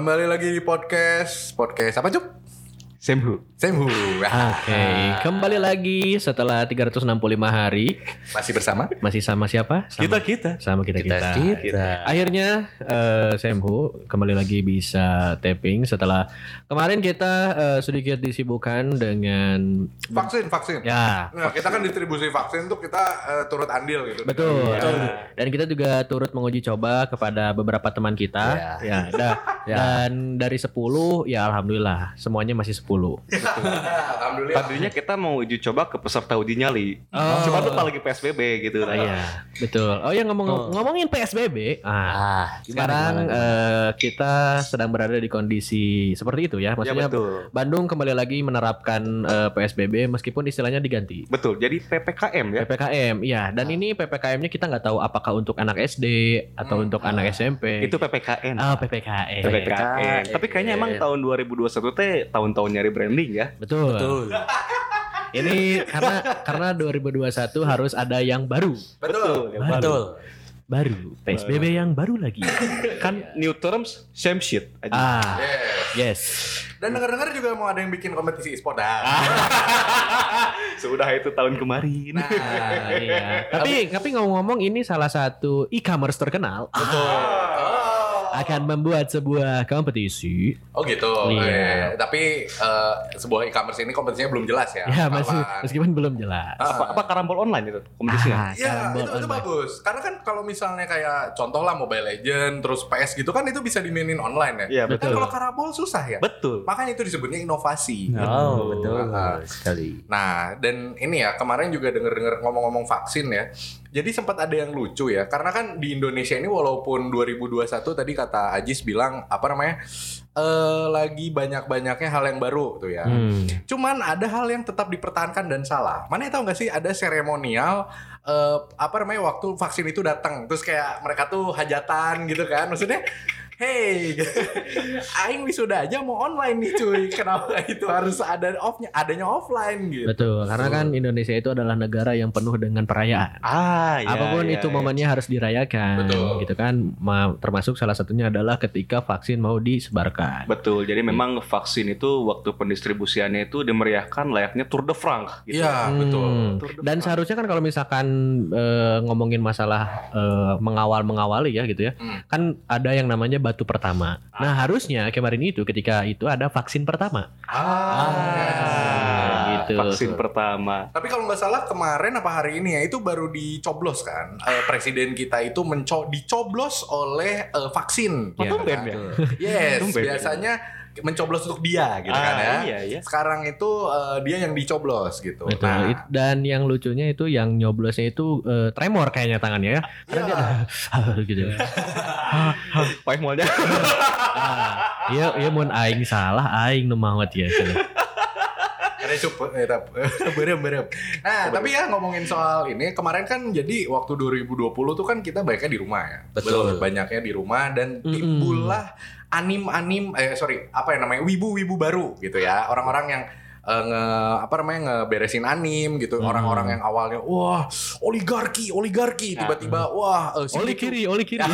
Kembali lagi di podcast. Podcast apa, Cuk? Semhu. Semhu. Oke, kembali lagi setelah 365 hari Masih bersama? masih sama siapa? Sama, Kita kita. sama kita kita. Kita. Akhirnya eh, Semhu kembali lagi bisa tapping setelah kemarin kita eh, sedikit disibukkan dengan Vaksin, vaksin. ya Nah, kita kan distribusi vaksin tuh kita eh, turut andil gitu. Betul. Dan kita juga turut menguji coba kepada beberapa teman kita. Ya, da- dan dari 10 ya alhamdulillah semuanya masih 10. Alhamdulillah. Tadinya kita mau uji coba ke peserta uji nyali. Oh. Cuma tuh lagi PSBB gitu. Ah, Iya, betul. Oh ya ngomong ngomongin PSBB. Ah, sekarang eh, kita sedang berada di kondisi seperti itu ya. Ya Maksudnya betul. Bandung kembali lagi menerapkan eh, PSBB meskipun istilahnya diganti. Betul. Jadi PPKM ya. PPKM, iya. Dan ini PPKM-nya kita nggak tahu apakah untuk anak SD atau untuk anak SMP. Itu PPKN. Ah, PPKM. PPKN. Tapi kayaknya emang tahun 2021 teh tahun-tahun nyari branding ya. Betul. Betul. ini karena karena 2021 harus ada yang baru. Betul. yang baru. Baru. PSBB yang baru lagi. Kan new terms same shit aja. Ah, Yes. yes. Dan dengar-dengar juga mau ada yang bikin kompetisi e-sport. Nah, Sudah itu tahun kemarin. Ah, iya. Tapi tapi ngomong-ngomong ini salah satu e-commerce terkenal Oh. Akan membuat sebuah kompetisi. Oh gitu. Iya. Eh, tapi eh, sebuah e-commerce ini kompetisinya belum jelas ya. Ya masih meskipun belum jelas. apa, apa karambol online itu kompetisinya? Ah, Ya karambol itu, itu bagus Karena kan kalau misalnya kayak Contoh lah Mobile Legend Terus PS gitu kan Itu bisa dimainin online ya Iya, Dan betul. kalau Karabol susah ya Betul. Makanya itu disebutnya inovasi Oh, betul Ah. sekali. Nah dan ini ya Kemarin juga denger-denger ngomong-ngomong vaksin ya Jadi sempat ada yang lucu ya Karena kan di Indonesia ini Walaupun 2021 tadi kata Ajis bilang Apa namanya eh Lagi banyak-banyaknya hal yang baru tuh ya Hmm. Cuman ada hal yang tetap dipertahankan dan salah. Mana tahu nggak sih ada seremonial eh, apa namanya waktu vaksin itu datang, terus kayak mereka tuh hajatan gitu kan, maksudnya. Hey, aing wisuda aja mau online nih cuy. Kenapa itu harus ada offnya, adanya offline gitu? Betul, karena kan Indonesia itu adalah negara yang penuh dengan perayaan. Ah, ya, Apa pun ya, itu ya. momennya harus dirayakan, Betul. gitu kan. Ma- termasuk salah satunya adalah ketika vaksin mau disebarkan. Betul. Jadi memang vaksin itu waktu pendistribusiannya itu dimeriahkan layaknya Tour de France gitu. Iya, betul. Hmm. Dan seharusnya kan kalau misalkan eh, ngomongin masalah eh, mengawal-mengawali ya gitu ya, Hmm. kan ada yang namanya batu pertama. Nah harusnya kemarin itu ketika itu ada vaksin pertama. Ah, gitu. Vaksin pertama. Tapi kalau nggak salah kemarin apa hari ini ya itu baru dicoblos kan. Eh, presiden kita itu menco dicoblos oleh eh, vaksin. Ya, Tumben kan? ya. Yes, biasanya mencoblos untuk dia gitu kan ya. Ah, iya, iya. Sekarang itu eh, dia yang dicoblos gitu. Betul. Nah, It- Dan yang lucunya itu yang nyoblosnya itu eh, tremor kayaknya tangannya ya. Karena Iya. dia gitu. Paling mulanya. Ah, Iya, iya mun aing salah aing nu maot ya. Ada cup tap. berem berem. Nah, tapi ya ngomongin soal ini kemarin kan jadi waktu 2020 tuh kan kita banyaknya di rumah ya. Betul. Banyaknya di rumah dan timbullah anim-anim eh sorry, apa ya namanya? wibu-wibu baru gitu ya. Orang-orang yang eh, nge apa namanya ngeberesin anim gitu Hmm. orang-orang yang awalnya wah oligarki oligarki tiba-tiba wah si Oli kiri, oli kiri.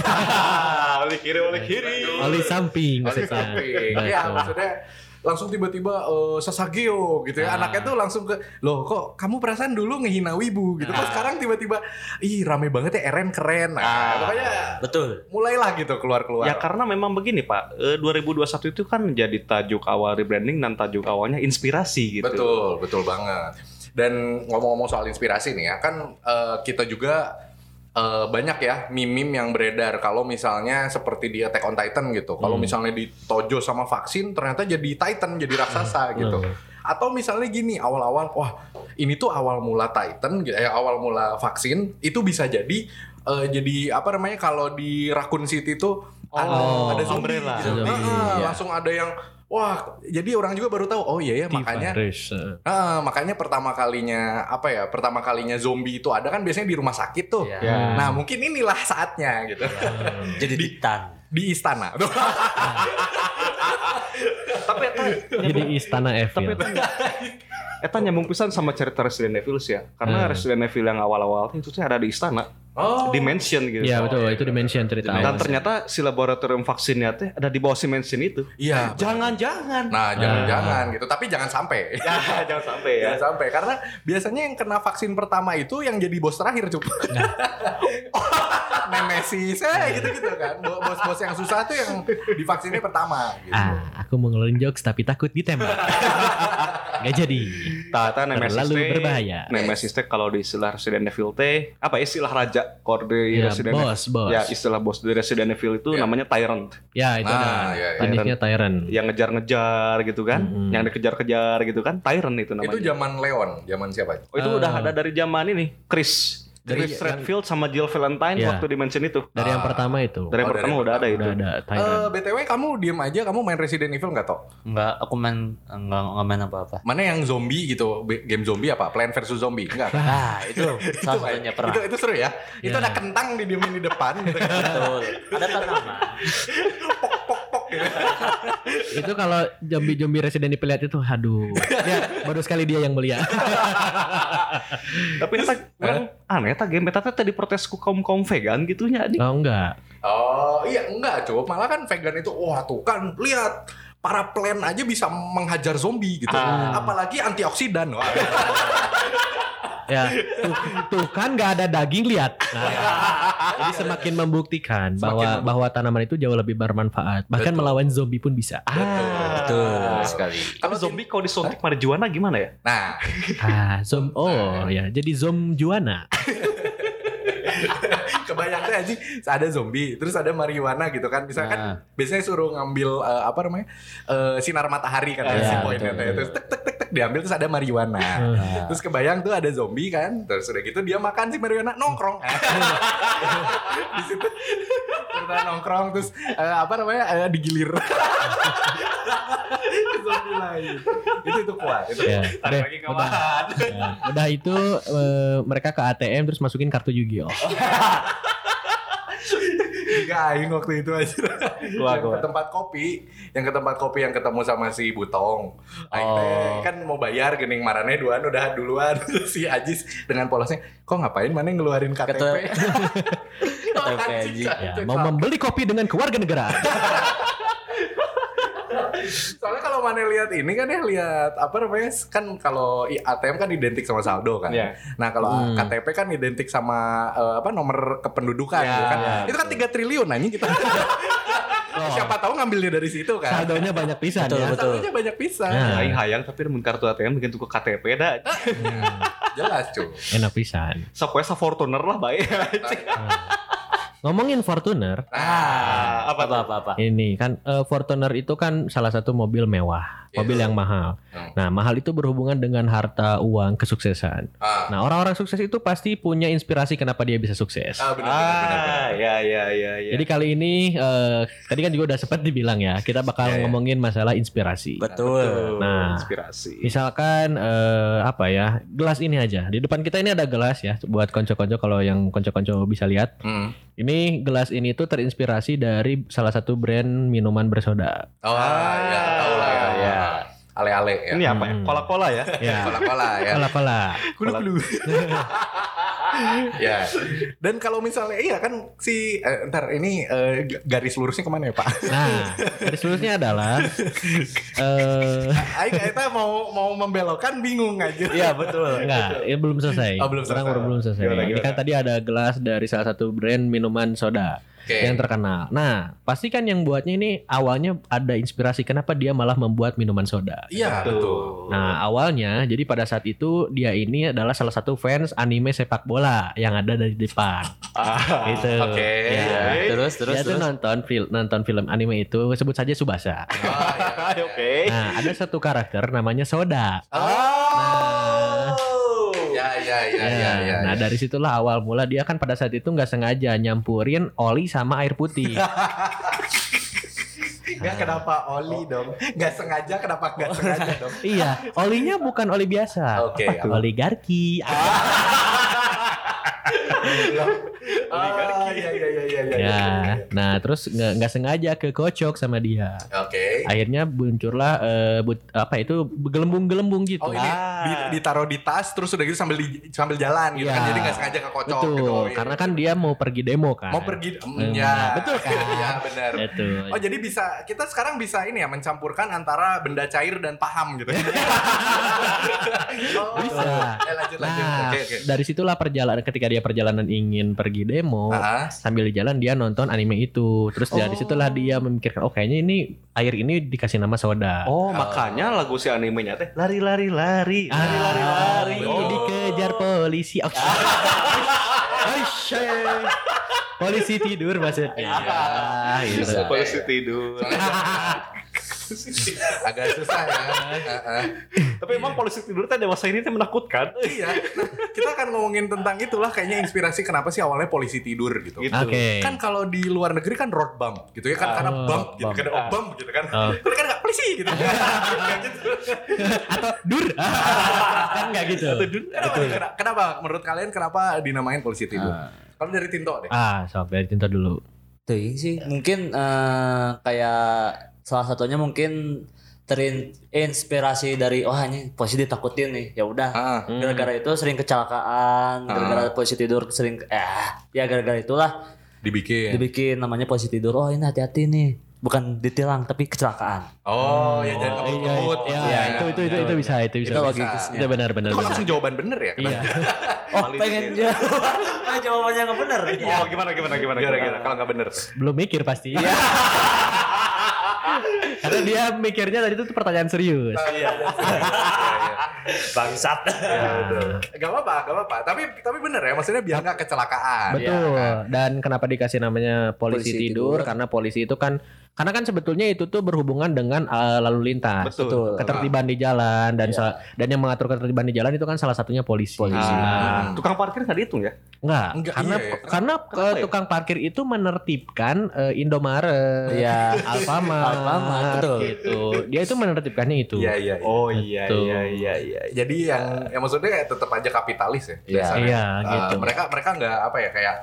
oleh kiri, oleh kiri. oli samping Oli samping. Iya, maksudnya langsung tiba-tiba eh, Sasageo gitu ya. Ah. Anaknya tuh langsung ke, loh kok kamu perasaan dulu ngehina wibu gitu. Kok Ah. sekarang tiba-tiba, ih rame banget ya Eren keren. Nah, Ah. pokoknya Betul. mulailah gitu keluar-keluar. Ya karena memang begini Pak, Eh, 2021 itu kan menjadi tajuk awal rebranding dan tajuk awalnya inspirasi gitu. Betul, betul banget. Dan ngomong-ngomong soal inspirasi nih ya, kan eh, kita juga eh, banyak ya meme-meme yang beredar kalau misalnya seperti di Attack on Titan gitu. Kalau Hmm. misalnya ditojo sama vaksin ternyata jadi Titan, jadi raksasa gitu. Hmm. Atau misalnya gini, awal-awal wah, ini tuh awal mula Titan gitu ya, awal mula vaksin itu bisa jadi eh, jadi apa namanya kalau di Raccoon City tuh ada, Oh, ada zombie umbrella. gitu. Zombie, Ah, iya. langsung ada yang Wah, jadi orang juga baru tahu. Oh iya ya, makanya. Ah, makanya pertama kalinya apa ya? Pertama kalinya zombie itu ada kan biasanya di rumah sakit tuh. Iya. Ya. Nah, mungkin inilah saatnya gitu. Jadi titan. Di istana. Tapi eta Jadi istana tapi Evil. Eta Eta nyambung pisan sama cerita Resident Evil sih ya. Karena Hmm. Resident Evil yang awal-awal itu tuh ada di istana, Oh. di mansion gitu. Iya betul, itu dimension cerita Dan awal. ternyata si laboratorium vaksinnya teh ada di bawah si mansion itu. Iya. Jangan-jangan. Nah, jangan-jangan gitu. Tapi jangan sampai. Ya, jangan sampai ya. Jangan sampai karena biasanya yang kena vaksin pertama itu yang jadi bos terakhir cup. Nemesis eh gitu-gitu kan. Bo- Bos-bos yang susah tuh yang divaksinnya pertama gitu. Ah, aku mau ngeluarin jokes tapi takut ditembak. Gak jadi. Tata Nemesis Terlalu berbahaya. Nemesis teh kalau di istilah Resident Evil teh apa istilah raja di Ya, Resident bos, bos. Ya, istilah bos di Resident Evil itu Ya. namanya Tyrant. Ya itu Nah, ada. iya, iya. Jenisnya Tyrant. Yang ngejar-ngejar gitu kan, Mm-mm. yang dikejar-kejar gitu kan, Tyrant itu namanya. Itu zaman Leon, zaman siapa? Oh, itu Ah. udah ada dari zaman ini, Chris. Dari Chris yang- Redfield sama Jill Valentine Ya. waktu di mansion itu. Dari yang pertama itu. Dari Oh, yang dari pertama yang udah ada itu. Udah ada Tyrant. Eh, BTW kamu diem aja, kamu main Resident Evil nggak toh? Enggak, aku main enggak, enggak main apa-apa. Mana yang zombie gitu, game zombie apa? Plant versus zombie? Enggak. Nah, itu salah satunya pernah. Itu, itu seru ya. Itu Ya. ada kentang didiemin di depan gitu. Betul. Ada tanaman. itu kalau zombie-zombie Resident Evil lihat itu, aduh. Ya, baru sekali dia yang melihat. Tapi eta orang aneh eta game eta tadi protes ku kaum-kaum vegan gitunya di. Oh enggak. Oh iya enggak cuy malah kan vegan itu wah tuh kan lihat para plant aja bisa menghajar zombie gitu Ah. apalagi antioksidan wah Ya, tuh, tuh kan nggak ada daging lihat. Nah, jadi semakin membuktikan bahwa Semakin bahwa tanaman itu jauh lebih bermanfaat. Bahkan Betul. melawan zombie pun bisa. Ah. Betul sekali. Tapi zombie kalau disuntik marijuana gimana ya? nah Ah, zom oh ya, jadi zom juana. kebayang tuh aja ada zombie terus ada marijuana gitu kan. Misalkan Nah. biasanya suruh ngambil eh, apa namanya eh, sinar matahari kan Ah, ya, si iya, poinnya betul, terus tek tek tek tek diambil terus ada marijuana. Ah. terus kebayang tuh ada zombie kan terus udah gitu dia makan si marijuana nongkrong. Di situ kita nongkrong terus eh, apa namanya eh, digilir. Zombie lain. Itu itu kuat itu Ya, kuat. udah, lagi udah, ya, udah itu eh, mereka ke ATM terus masukin kartu Yu-Gi-Oh. Enggak, aing waktu itu aja. Gua, yang ke tempat kopi, yang ke tempat kopi yang ketemu sama si Butong. Aing teh Oh. kan mau bayar gening marane duaan udah duluan si Ajis dengan polosnya, kok ngapain mana ngeluarin KTP? KTP. Oh, KTP. Ya, mau membeli kopi dengan kewarganegaraan. Soalnya kalau mana lihat ini kan ya lihat apa namanya kan kalau ATM kan identik sama saldo kan. Iya. Nah kalau Hmm. KTP kan identik sama eh, apa nomor kependudukan Iya, gitu kan. iya, Itu kan 3 triliun anjing kita. Siapa tahu ngambilnya dari situ kan. Saldonya banyak pisan Betul, ya. betul. Saldonya banyak pisan. Nah. Aing hayang tapi mun kartu ATM bikin tuku KTP dah. Hmm, Jelas cuy. enak pisan. Sok we sa Fortuner lah bae. Ngomongin Fortuner, Ah, apa Apa tuh? apa apa. ini kan eh, Fortuner itu kan salah satu mobil mewah, Iya. mobil yang mahal. Hmm. Nah, mahal itu berhubungan dengan harta, uang, kesuksesan. Ah, Nah, orang-orang sukses itu pasti punya inspirasi kenapa dia bisa sukses. ah benar benar benar. benar. Ah, ya ya ya ya. Jadi kali ini eh, tadi kan juga udah sempat dibilang ya, kita bakal Iya, iya. ngomongin masalah inspirasi. Betul. Nah. inspirasi. Misalkan eh, apa ya, gelas ini aja. Di depan kita ini ada gelas ya, buat konco-konco kalau yang konco-konco bisa lihat. Hmm. Ini gelas ini tuh terinspirasi dari salah satu brand minuman bersoda. Oh ya tahu lah ya. Ya. Ale-ale ya. Ini apa ya? Hmm. Cola-cola ya? Ya, Cola-cola ya. kola-kola. Kulu-kulu. ya. Dan kalau misalnya iya kan si eh, ntar ini eh, garis lurusnya ke mana ya Pak? Nah, garis lurusnya adalah eh Aing kita mau mau membelokkan bingung aja. Iya betul. enggak, ini belum selesai. Oh, belum Orang selesai. baru belum selesai. Gimana, Ini kan gimana? tadi ada gelas dari salah satu brand minuman soda Oke. yang terkenal. Nah, pasti kan yang buatnya ini awalnya ada inspirasi kenapa dia malah membuat minuman soda. Iya betul. Nah, awalnya jadi pada saat itu dia ini adalah salah satu fans anime sepak bola yang ada dari depan. Ah, Gitu. Oke. Ya. Terus terus dia tuh terus. nonton film nonton film anime itu sebut saja Subasa. Oh, iya. Oke. Nah, ada satu karakter namanya Soda. Oh. Nah ya. dari situlah awal mula dia kan pada saat itu nggak sengaja nyampurin oli sama air putih. Enggak kenapa oli dong? Enggak sengaja kenapa enggak sengaja dong? iya, olinya bukan oli biasa. Oke. apa? Oligarki. Ah, iya iya iya iya iya. Ya, nah terus nggak nggak sengaja kekocok sama dia. Oke. Akhirnya muncullah eh, but- apa itu gelembung-gelembung gitu. Oh ini Ah. di- ditaruh di tas terus udah gitu sambil di- sambil jalan gitu kan Iya. jadi nggak sengaja kekocok Betul, gitu. Oh, iya. karena kan dia mau pergi demo kan. mau pergi Hmm, ya betul kan? Iya benar. Betul. Oh jadi bisa kita sekarang bisa ini ya mencampurkan antara benda cair dan paham gitu. oh, Bisa. Eh, lanjut lanjut. Nah, Oke oke. dari situlah perjalanan ketika dia perjalanan ingin pergi demo, Ah, sambil di jalan dia nonton anime itu. Terus dari Oh. situlah dia memikirkan, oh kayaknya ini air ini dikasih nama soda. Oh, makanya lagu si animenya teh lari lari lari lari lari lari. Oh. dikejar polisi. Oh, Aisyah. polisi tidur maksudnya. Ah, gitu. Polisi tidur. agak susah ya. Heeh. Tapi emang polisi tidur teh dewasa ini teh menakutkan. Iya. Nah, kita akan ngomongin tentang itulah kayaknya inspirasi kenapa sih awalnya polisi tidur gitu. Gitu. Oke. Kan kalau di luar negeri kan road bump gitu ya kan karena Oh, bump gitu bump. kan oh, bump gitu kan. Oh. Tapi kan enggak polisi gitu. Gitu. Atau dur. kan enggak gitu. Kenapa, nih? Kenapa- kenapa menurut kalian kenapa dinamain polisi tidur? Kalau dari Tinto deh. Ah, sob dari tinta dulu. Tuh sih mungkin eh, kayak salah satunya mungkin terinspirasi dari wah ini polisi ditakutin nih ya udah Ah, Hmm. gara-gara itu sering kecelakaan gara-gara polisi tidur sering eh ya gara-gara itulah dibikin. dibikin namanya polisi tidur oh ini hati-hati nih bukan ditilang tapi kecelakaan Oh, ya jangan iya, ngebut. iya, Iya, itu itu itu itu bisa itu bisa. Itu bisa. logis. Itu benar benar. Itu benar. langsung jawaban bener ya? Iya. oh pengen jawab jawabannya nggak bener Oh, gimana gimana gimana Gara-gara kalau nggak bener. Belum mikir pasti. Karena dia mikirnya tadi itu tuh pertanyaan serius. Iya, bangsat Gak apa-apa, gak apa-apa. Tapi tapi bener ya, maksudnya biar nggak kecelakaan. Betul. Ya kan? Dan kenapa dikasih namanya polisi, Polisi tidur? tidur. Karena polisi itu kan karena kan sebetulnya itu tuh berhubungan dengan uh, lalu lintas. Betul. Ketertiban di jalan dan Iya. sa- dan yang mengatur ketertiban di jalan itu kan salah satunya polisi. Polisi. Ah, Hmm. tukang parkir nggak dihitung ya? Enggak, Enggak, karena iya ya. karena Kenapa uh, ya? tukang parkir itu menertibkan uh, Indomaret, Iya. Alfamart, Alfamart, betul. gitu. Dia itu menertibkannya itu. Iya, iya. iya. Oh iya Betul. iya iya iya. Jadi yang yang maksudnya kayak tetap aja kapitalis ya. Iya. Iya, Uh, gitu. mereka mereka nggak apa ya kayak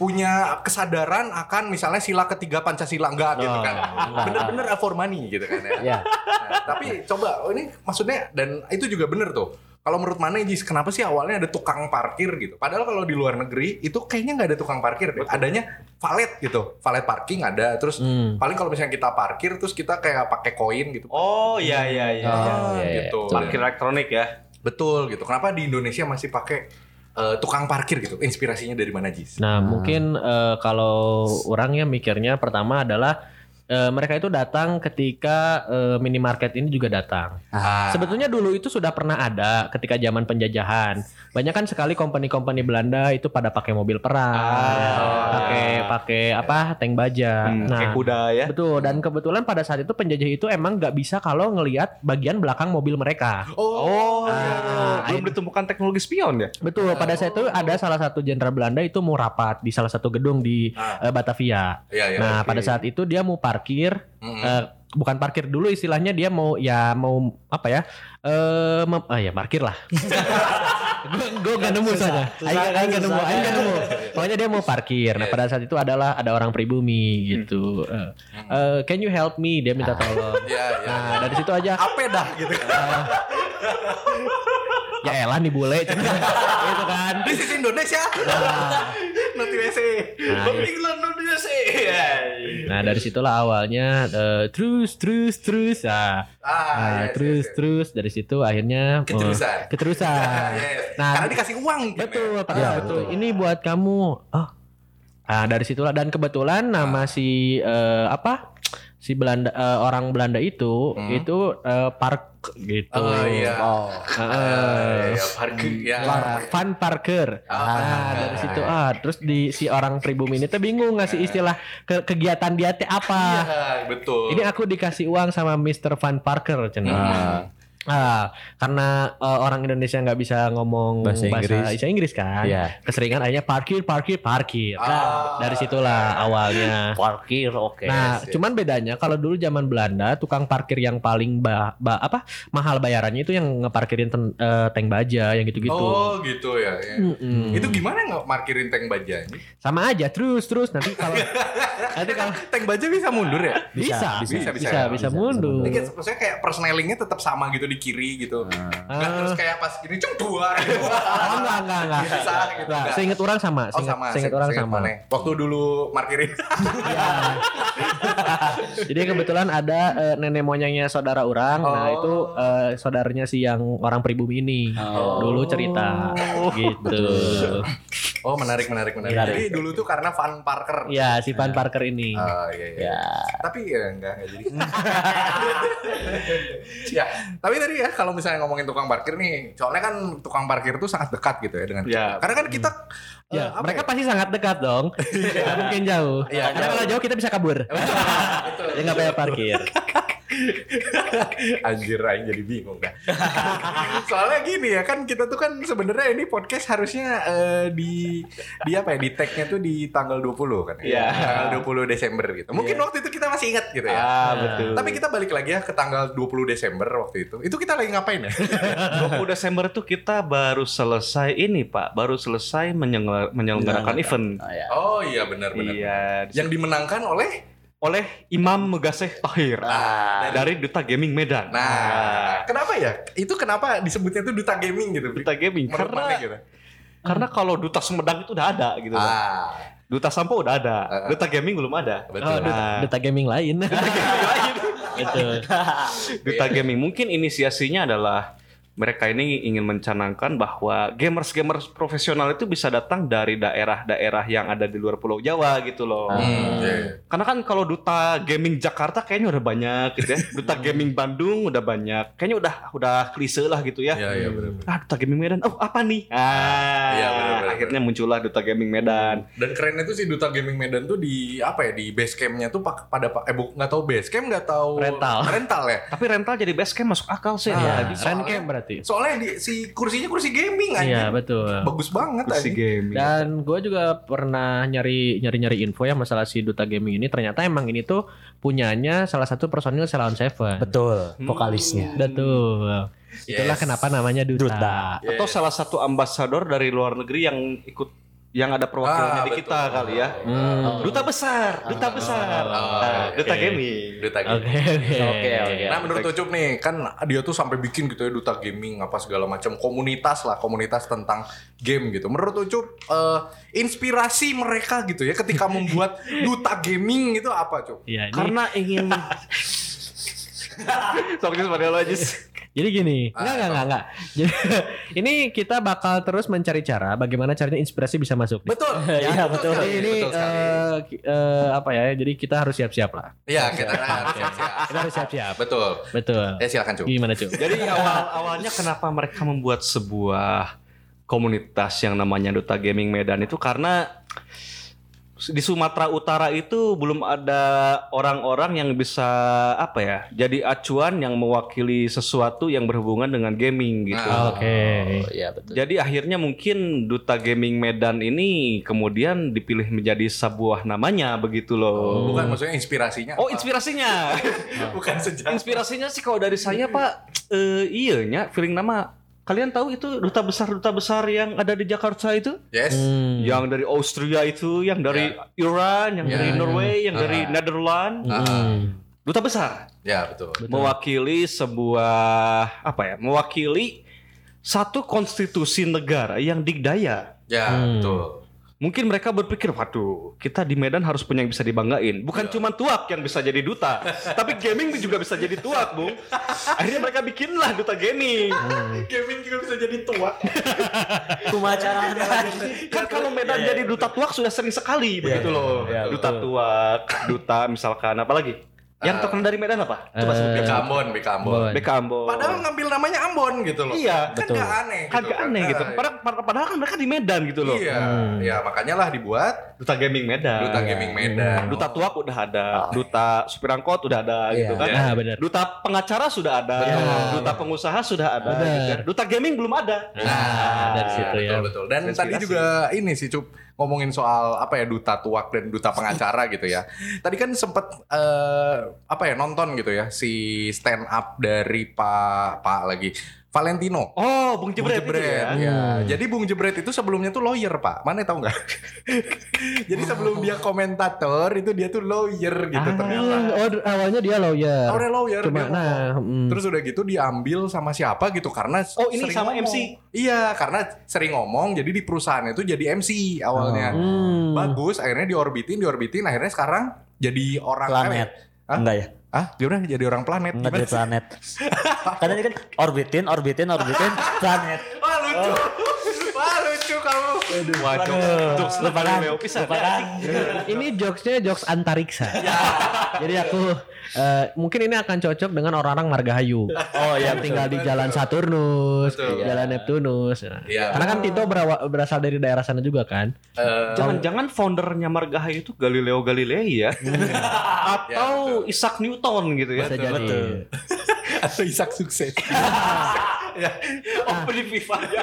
punya kesadaran akan misalnya sila ketiga Pancasila enggak gitu Oh, kan. enggak. Bener-bener for money gitu kan ya. ya Nah, tapi coba oh ini maksudnya dan itu juga bener tuh. Kalau menurut mana Jis, kenapa sih awalnya ada tukang parkir gitu? Padahal kalau di luar negeri itu kayaknya nggak ada tukang parkir deh. Adanya valet gitu, valet parking ada. Terus Hmm. paling kalau misalnya kita parkir terus kita kayak pakai koin gitu. Oh iya iya iya. Oh, iya. iya, iya. gitu. Parkir elektronik ya. Betul gitu. Kenapa di Indonesia masih pakai eh, tukang parkir gitu? Inspirasinya dari mana Jis? Nah, mungkin eh, kalau orang ya mikirnya pertama adalah eh, mereka itu datang ketika eh, minimarket ini juga datang. Ah, Sebetulnya dulu itu sudah pernah ada ketika zaman penjajahan. Banyak kan sekali company-company Belanda itu pada pakai mobil perang, Ah. pakai pakai apa tank baja. Hmm, nah, kayak kuda ya. betul. Dan kebetulan pada saat itu penjajah itu emang nggak bisa kalau ngelihat bagian belakang mobil mereka. Oh, Ah, iya. belum ditemukan teknologi spion ya? Betul. Pada saat itu ada salah satu jenderal Belanda itu mau rapat di salah satu gedung di Ah. eh, Batavia. iya, iya, nah, oke. pada saat itu dia mau parkir, Mm-mm. eh, bukan parkir dulu istilahnya dia mau ya mau apa ya? Eh, mem- ah ya parkir lah. gue gak nemu sana. Susah, Aing gak nemu, aing gak nemu. Pokoknya dia mau parkir. Nah, Iya. pada saat itu adalah ada orang pribumi gitu. Eh, eh, can you help me? Dia minta tolong. Iya, iya. Nah, dari situ aja Apa dah gitu. ya elah nih bule gitu kan. This is Indonesia. Nah, Not USA. Nah. England not USA. Nah dari situlah awalnya eh, terus terus terus ah, Ah, nah, yes, terus yes, yes. terus dari situ akhirnya eh, Keterusan. keterusan. Yes. Nah, Karena dikasih uang. gitu betul ya. Pak. Ya, betul. betul. Ini buat kamu. Oh. Ah dari situlah dan kebetulan nama si eh, apa si Belanda eh, orang Belanda itu Hmm. itu eh, Park gitu. Oh iya. oh Ah, ya, parkir ya. Par- Van Parker. Ah, nah, dari situ ah terus di si orang pribumi ini tuh bingung ngasih istilah ke kegiatan dia teh apa. Iya, betul. Ini aku dikasih uang sama Mr. Van Parker cenah. Hmm. Ah, karena eh, orang Indonesia nggak bisa ngomong Bahasa bahasa, Inggris. bahasa Inggris kan. Iya. Keseringan akhirnya parkir, parkir, parkir. Ah. Nah, dari situlah awalnya. Parkir oke. Nah, yes. cuman bedanya kalau dulu zaman Belanda tukang parkir yang paling ba, ba- apa mahal bayarannya itu yang ngeparkirin ten- eh, tank baja yang gitu-gitu. Oh gitu ya. ya. Mm-mm. Itu gimana nggak parkirin tank baja ini? Sama aja terus terus nanti kalau nanti kalau Tank baja bisa mundur ya? bisa bisa, bisa bisa bisa, bisa, bisa, mundur. Ini kayak, maksudnya kayak persnelingnya tetap sama gitu di kiri gitu. Nggak Ah. terus kayak pas gini cung dua gitu. Oh enggak enggak enggak. Bisa gitu. Seinget orang sama, Oh sama, seinget se- orang sama. mana? Waktu dulu parkirin. Iya. Jadi kebetulan ada eh, nenek moyangnya saudara orang. Nah, Oh. itu eh, saudaranya si yang orang pribumi ini. Oh. Dulu cerita gitu. Oh menarik menarik menarik. Menarik. Jadi dulu tuh karena Van Parker. Iya, si Van Parker ini. Oh iya iya. Ya. Tapi ya enggak enggak jadi. ya, tapi tadi ya kalau misalnya ngomongin tukang parkir nih, soalnya kan tukang parkir tuh sangat dekat gitu ya dengan kita. Ya. Karena kan kita eh, Ya, apa mereka ya? pasti sangat dekat dong. Nggak mungkin jauh. Iya, Karena jauh. kalau jauh kita bisa kabur. Betul. ya nggak bayar parkir. Anjir aing jadi bingung dah. Soalnya gini ya kan kita tuh kan sebenarnya ini podcast harusnya eh, di di apa ya di tag-nya tuh di tanggal 20 kan ya. Iya. Tanggal 20 Desember gitu. Mungkin Iya. waktu itu kita masih ingat gitu ya. Ah, betul. Tapi kita balik lagi ya ke tanggal 20 Desember waktu itu. Itu kita lagi ngapain ya? 20 Desember itu kita baru selesai ini Pak, baru selesai menyelenggara- menyelenggarakan event. Oh, ya. Oh iya benar benar. Iya, Yang dimenangkan oleh oleh Imam Megaseh Tahir Ah, dari Duta Gaming Medan. Nah, kenapa ya? Itu kenapa disebutnya tuh duta gaming gitu? Duta Gaming Menurut karena gitu. karena kalau Duta Sumedang itu udah ada gitu. Ah, Duta Sampo udah ada, Ah. Duta Gaming belum ada. betul. Oh, duta, Nah. duta gaming lain. Betul. Duta Gaming mungkin inisiasinya adalah mereka ini ingin mencanangkan bahwa gamers-gamers profesional itu bisa datang dari daerah-daerah yang ada di luar Pulau Jawa gitu loh. Hmm, iya, iya. Karena kan kalau duta gaming Jakarta kayaknya udah banyak gitu ya. Duta gaming Bandung udah banyak. Kayaknya udah udah klise lah gitu ya. Iya, iya benar. Ah, duta gaming Medan. Oh, apa nih? Ah, Iya, benar, benar, akhirnya muncullah duta gaming Medan. Dan kerennya tuh si duta gaming Medan tuh di apa ya di base campnya tuh pada pak eh nggak tahu base camp nggak tahu Rental. rental ya. Tapi rental jadi base camp masuk akal sih. Ah, ya. bisa. Rent camp berarti. Soalnya di, si kursinya kursi gaming aja. Iya, betul. Bagus banget Kursi aja. gaming. Dan gue juga pernah nyari nyari nyari info ya masalah si duta gaming ini. Ternyata emang ini tuh punyanya salah satu personil Ceylon Seven. Betul, vokalisnya. Betul. Itulah Yes. kenapa namanya duta. Duta. Atau Yes. salah satu ambasador dari luar negeri yang ikut yang ada perwakilannya Ah, di betul. kita kali ya. Hmm. Duta besar, duta besar. Oh, Nah, oke. Duta gaming. Duta Oke gaming. oke Oke, oke. Nah menurut Ucup nih kan dia tuh sampai bikin gitu ya duta gaming apa segala macam komunitas lah komunitas tentang game gitu. Menurut Ucup eh, inspirasi mereka gitu ya ketika membuat duta gaming itu apa Cup? Iya ini. Karena ingin Sok seperti lo aja. Jadi gini, Ah, enggak enggak enggak enggak. Jadi ini kita bakal terus mencari cara bagaimana caranya inspirasi bisa masuk. Betul. Iya, betul. sekali, Jadi ini betul eh, ki- eh, apa ya? Jadi kita harus siap-siap lah. Iya kita harus siap-siap. Kita harus siap-siap. Betul. Betul. Eh silakan Cup. Gimana cuy? Jadi awal awalnya kenapa mereka membuat sebuah komunitas yang namanya Duta Gaming Medan itu karena di Sumatera Utara itu belum ada orang-orang yang bisa apa ya jadi acuan yang mewakili sesuatu yang berhubungan dengan gaming gitu. Ah. Oke. Oh, iya betul. Jadi akhirnya mungkin Duta Gaming Medan ini kemudian dipilih menjadi sebuah namanya begitu loh. Bukan maksudnya inspirasinya. Oh apa? inspirasinya. bukan sejarah. Inspirasinya sih kalau dari saya Pak, eh iya nya feeling nama. Kalian tahu itu duta besar duta besar yang ada di Jakarta itu? Yes. Hmm. Yang dari Austria itu, yang dari Iran, yang Ya. dari Norway, yang Ah. dari Netherlands. Hmm. Duta besar Ya betul. Betul. mewakili sebuah apa ya? Mewakili satu konstitusi negara yang digdaya. Ya Hmm. betul. Mungkin mereka berpikir, waduh, kita di Medan harus punya yang bisa dibanggain. Bukan Ya. cuma tuak yang bisa jadi duta, tapi gaming juga bisa jadi tuak, Bung. Akhirnya mereka bikinlah duta gaming. Gaming juga bisa jadi tua. Kumacaraan Kan kalau Medan jadi duta tuak sudah sering sekali begitu loh. iya, duta betul. tuak, duta misalkan apa Yang terkenal dari Medan apa? Coba sebut BK Ambon, BK Ambon. BK Ambon. Padahal ngambil namanya Ambon gitu loh. Iya, kan betul. gak aneh. kan gak aneh gitu. Ah, Padahal, padahal- padahal kan mereka di Medan gitu loh. Iya, Hmm. ya makanya lah dibuat Duta Gaming Medan. Duta Gaming Medan. Duta Tuak udah ada, Duta Supir Angkot udah ada Iya. gitu kan. Nah, benar. Duta pengacara sudah ada, Betul. duta pengusaha sudah ada, Benar. gitu kan. Duta gaming belum ada. Nah, dari situ ya. betul betul. Dan tadi Inspirasi. juga ini sih Cup ngomongin soal apa ya duta tuak dan duta pengacara gitu ya. Tadi kan sempet eh, apa ya nonton gitu ya si stand up dari Pak Pak lagi Valentino. Oh, Bung Bung Jebret, itu ya. ya. Hmm. Jadi Bung Jebret itu sebelumnya tuh lawyer pak, mana tahu nggak? Jadi sebelum dia komentator itu dia tuh lawyer gitu Ah. ternyata. Hmm, oh, awalnya dia lawyer. Awalnya lawyer Cuma dia nah, mm. Terus udah gitu diambil sama siapa gitu karena Oh, ini sering sama ngomong. MC? Iya, karena sering ngomong jadi di perusahaan itu jadi MC awalnya. Hmm. Bagus, akhirnya diorbitin, diorbitin, akhirnya sekarang jadi orang Planet. Enggak ya? Ah, gimana jadi orang planet? Enggak dari planet. Karena ini kan orbitin, orbitin, orbitin, planet. Wah lucu, lucu kamu. Wah, jokes, pisan. lupakan. Ini jokesnya jokes antariksa. Jadi aku eh, mungkin ini akan cocok dengan orang-orang Margahayu. Oh iya, yang tinggal di Jalan Saturnus, Betul. Jalan Neptunus. Iya. Karena kan Tito berawa- berasal dari daerah sana juga kan. Eh, Jangan-jangan foundernya Margahayu itu Galileo Galilei ya? Atau Isaac Newton gitu ya? Bisa jadi. atau Isak sukses. ya, Oh, di FIFA ya.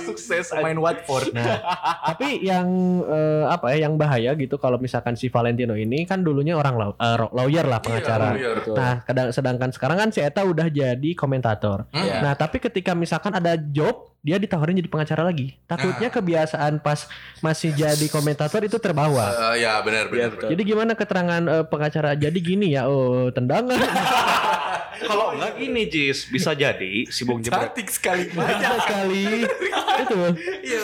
Sukses. main Watford. Nah, tapi yang eh, apa ya yang bahaya gitu kalau misalkan si Valentino ini kan dulunya orang law- eh, ro- lawyer lah pengacara. Iya, lawyer. Nah, kadang sedangkan sekarang kan si Eta udah jadi komentator. Hmm. Nah, tapi ketika misalkan ada job, dia ditawarin jadi pengacara lagi. Takutnya kebiasaan pas masih jadi komentator itu terbawa. Eh, ya benar benar. benar. Jadi gimana keterangan eh, pengacara? Jadi gini ya, oh tendangan. Kalau enggak gini Jis, bisa jadi si Bung Jebret. Cantik sekali. Banyak sekali. itu. Iya.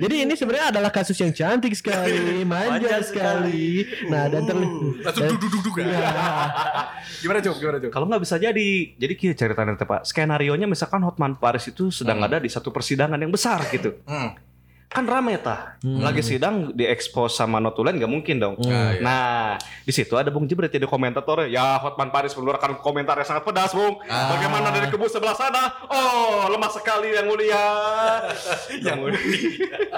Jadi ini sebenarnya adalah kasus yang cantik sekali, manja Manja sekali. Nah, dan terlihat Langsung duduk duduk ya. Gimana Cuk? Gimana Cuk? Kalau nggak bisa jadi, jadi kira ceritanya teh, Pak. Skenario nya misalkan Hotman Paris itu sedang ada di satu persidangan yang besar gitu. Hmm. Kan rame tah. Lagi sidang diekspos sama notulen nggak mungkin dong. Nah, iya. Nah, di situ ada Bung Jebret jadi komentator. Ya, Hotman Paris mengeluarkan komentar yang sangat pedas, Bung. Ah. Bagaimana dari kubu sebelah sana? Oh, lemah sekali yang mulia. yang mulia.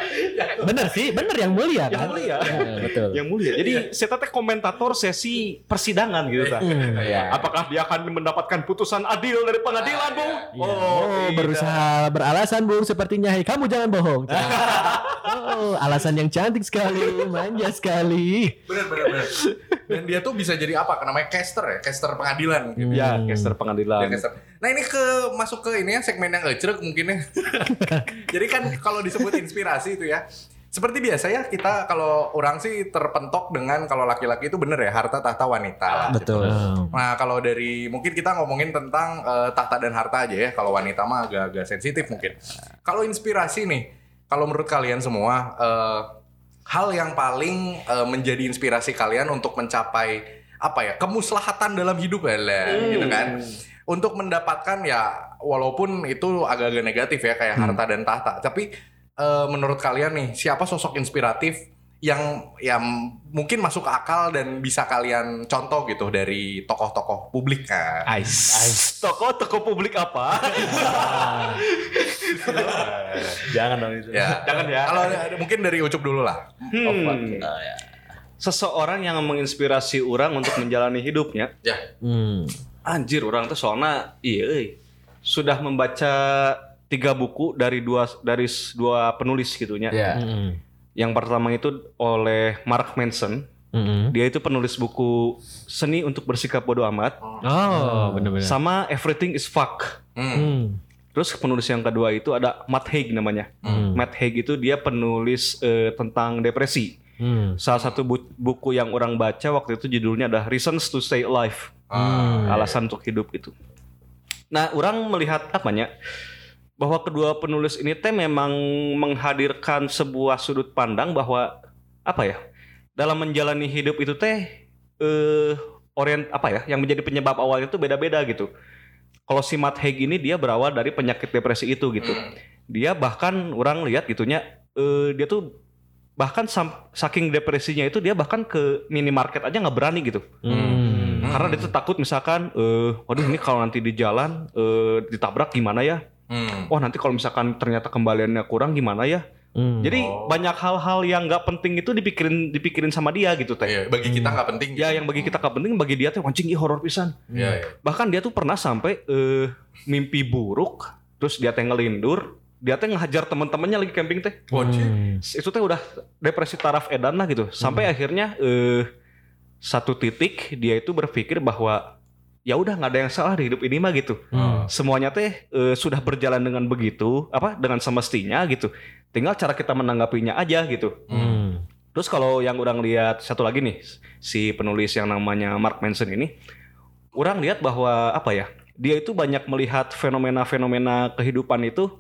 bener sih, bener yang mulia yang kan. mulia. betul. yang mulia. Jadi saya teh komentator sesi persidangan gitu tah. Iya. Apakah dia akan mendapatkan putusan adil dari pengadilan, Bung? Oh, tidak. berusaha beralasan Bung sepertinya, hei kamu jangan bohong. oh, alasan yang cantik sekali, manja sekali. Benar benar benar. Dan dia tuh bisa jadi apa? Namanya caster ya, caster pengadilan. Gitu. Ya, Hmm. caster pengadilan. Caster. Nah ini ke masuk ke ini ya segmen yang ecrek mungkin ya. Jadi kan kalau disebut inspirasi itu ya. Seperti biasa ya kita kalau orang sih terpentok dengan kalau laki-laki itu bener ya harta tahta wanita. lah, gitu. Betul. Nah kalau dari mungkin kita ngomongin tentang eh, tahta dan harta aja ya. Kalau wanita mah agak-agak sensitif mungkin. Kalau inspirasi nih, kalau menurut kalian semua eh, hal yang paling eh, menjadi inspirasi kalian untuk mencapai apa ya kemuslahatan dalam hidup ya lah, gitu kan. Untuk mendapatkan ya walaupun itu agak-agak negatif ya kayak harta dan tahta, tapi eh, menurut kalian nih siapa sosok inspiratif yang yang mungkin masuk akal dan bisa kalian contoh gitu dari tokoh-tokoh publik kan. Ice. Toko toko publik apa? Jangan dong itu. Ya. Jangan ya. Kalau mungkin dari Ucup dulu lah. Hmm. Oh, ya. Seseorang yang menginspirasi orang untuk menjalani hidupnya. Ya. Hmm. Anjir, orang tuh soalnya iya euy. sudah membaca tiga buku dari dua dari dua penulis gitunya. Ya. Hmm. Yang pertama itu oleh Mark Manson. Hmm. Dia itu penulis buku Seni untuk Bersikap Bodoh Amat Oh, bener-bener. sama Everything is Fuck. Hmm. Hmm. Terus penulis yang kedua itu ada Matt Haig namanya. Hmm. Matt Haig itu dia penulis eh, tentang depresi. Hmm. Salah satu bu- buku yang orang baca waktu itu judulnya adalah Reasons to Stay Alive. Hmm. Alasan untuk hidup itu. Nah, orang melihat apanya bahwa kedua penulis ini teh memang menghadirkan sebuah sudut pandang bahwa apa ya? Dalam menjalani hidup itu teh eh orient apa ya? Yang menjadi penyebab awalnya itu beda-beda gitu. Kalau si Matt Haig ini dia berawal dari penyakit depresi itu gitu. Dia bahkan orang lihat gitunya eh dia tuh bahkan saking depresinya itu dia bahkan ke minimarket aja nggak berani gitu. Hmm. Karena dia tuh takut misalkan, eh, waduh ini kalau nanti di jalan eh, ditabrak gimana ya? Hmm. Oh nanti kalau misalkan ternyata kembaliannya kurang gimana ya? Hmm. Jadi Oh. banyak hal-hal yang nggak penting itu dipikirin dipikirin sama dia gitu teh. Iya, bagi kita nggak penting. Ya yang bagi kita nggak penting, bagi dia tuh anjing ih horor pisan. Iya, iya. Bahkan dia tuh pernah sampai eh, mimpi buruk, terus dia teh ngelindur, dia teh ngehajar teman-temannya lagi camping teh. Hmm. Itu teh udah depresi taraf edan lah gitu. Sampai akhirnya eh satu titik dia itu berpikir bahwa ya udah nggak ada yang salah di hidup ini mah gitu. Hmm. Semuanya teh eh, sudah berjalan dengan begitu, apa dengan semestinya gitu. Tinggal cara kita menanggapinya aja gitu. Hmm. Terus kalau yang orang lihat satu lagi nih si penulis yang namanya Mark Manson ini, orang lihat bahwa apa ya dia itu banyak melihat fenomena-fenomena kehidupan itu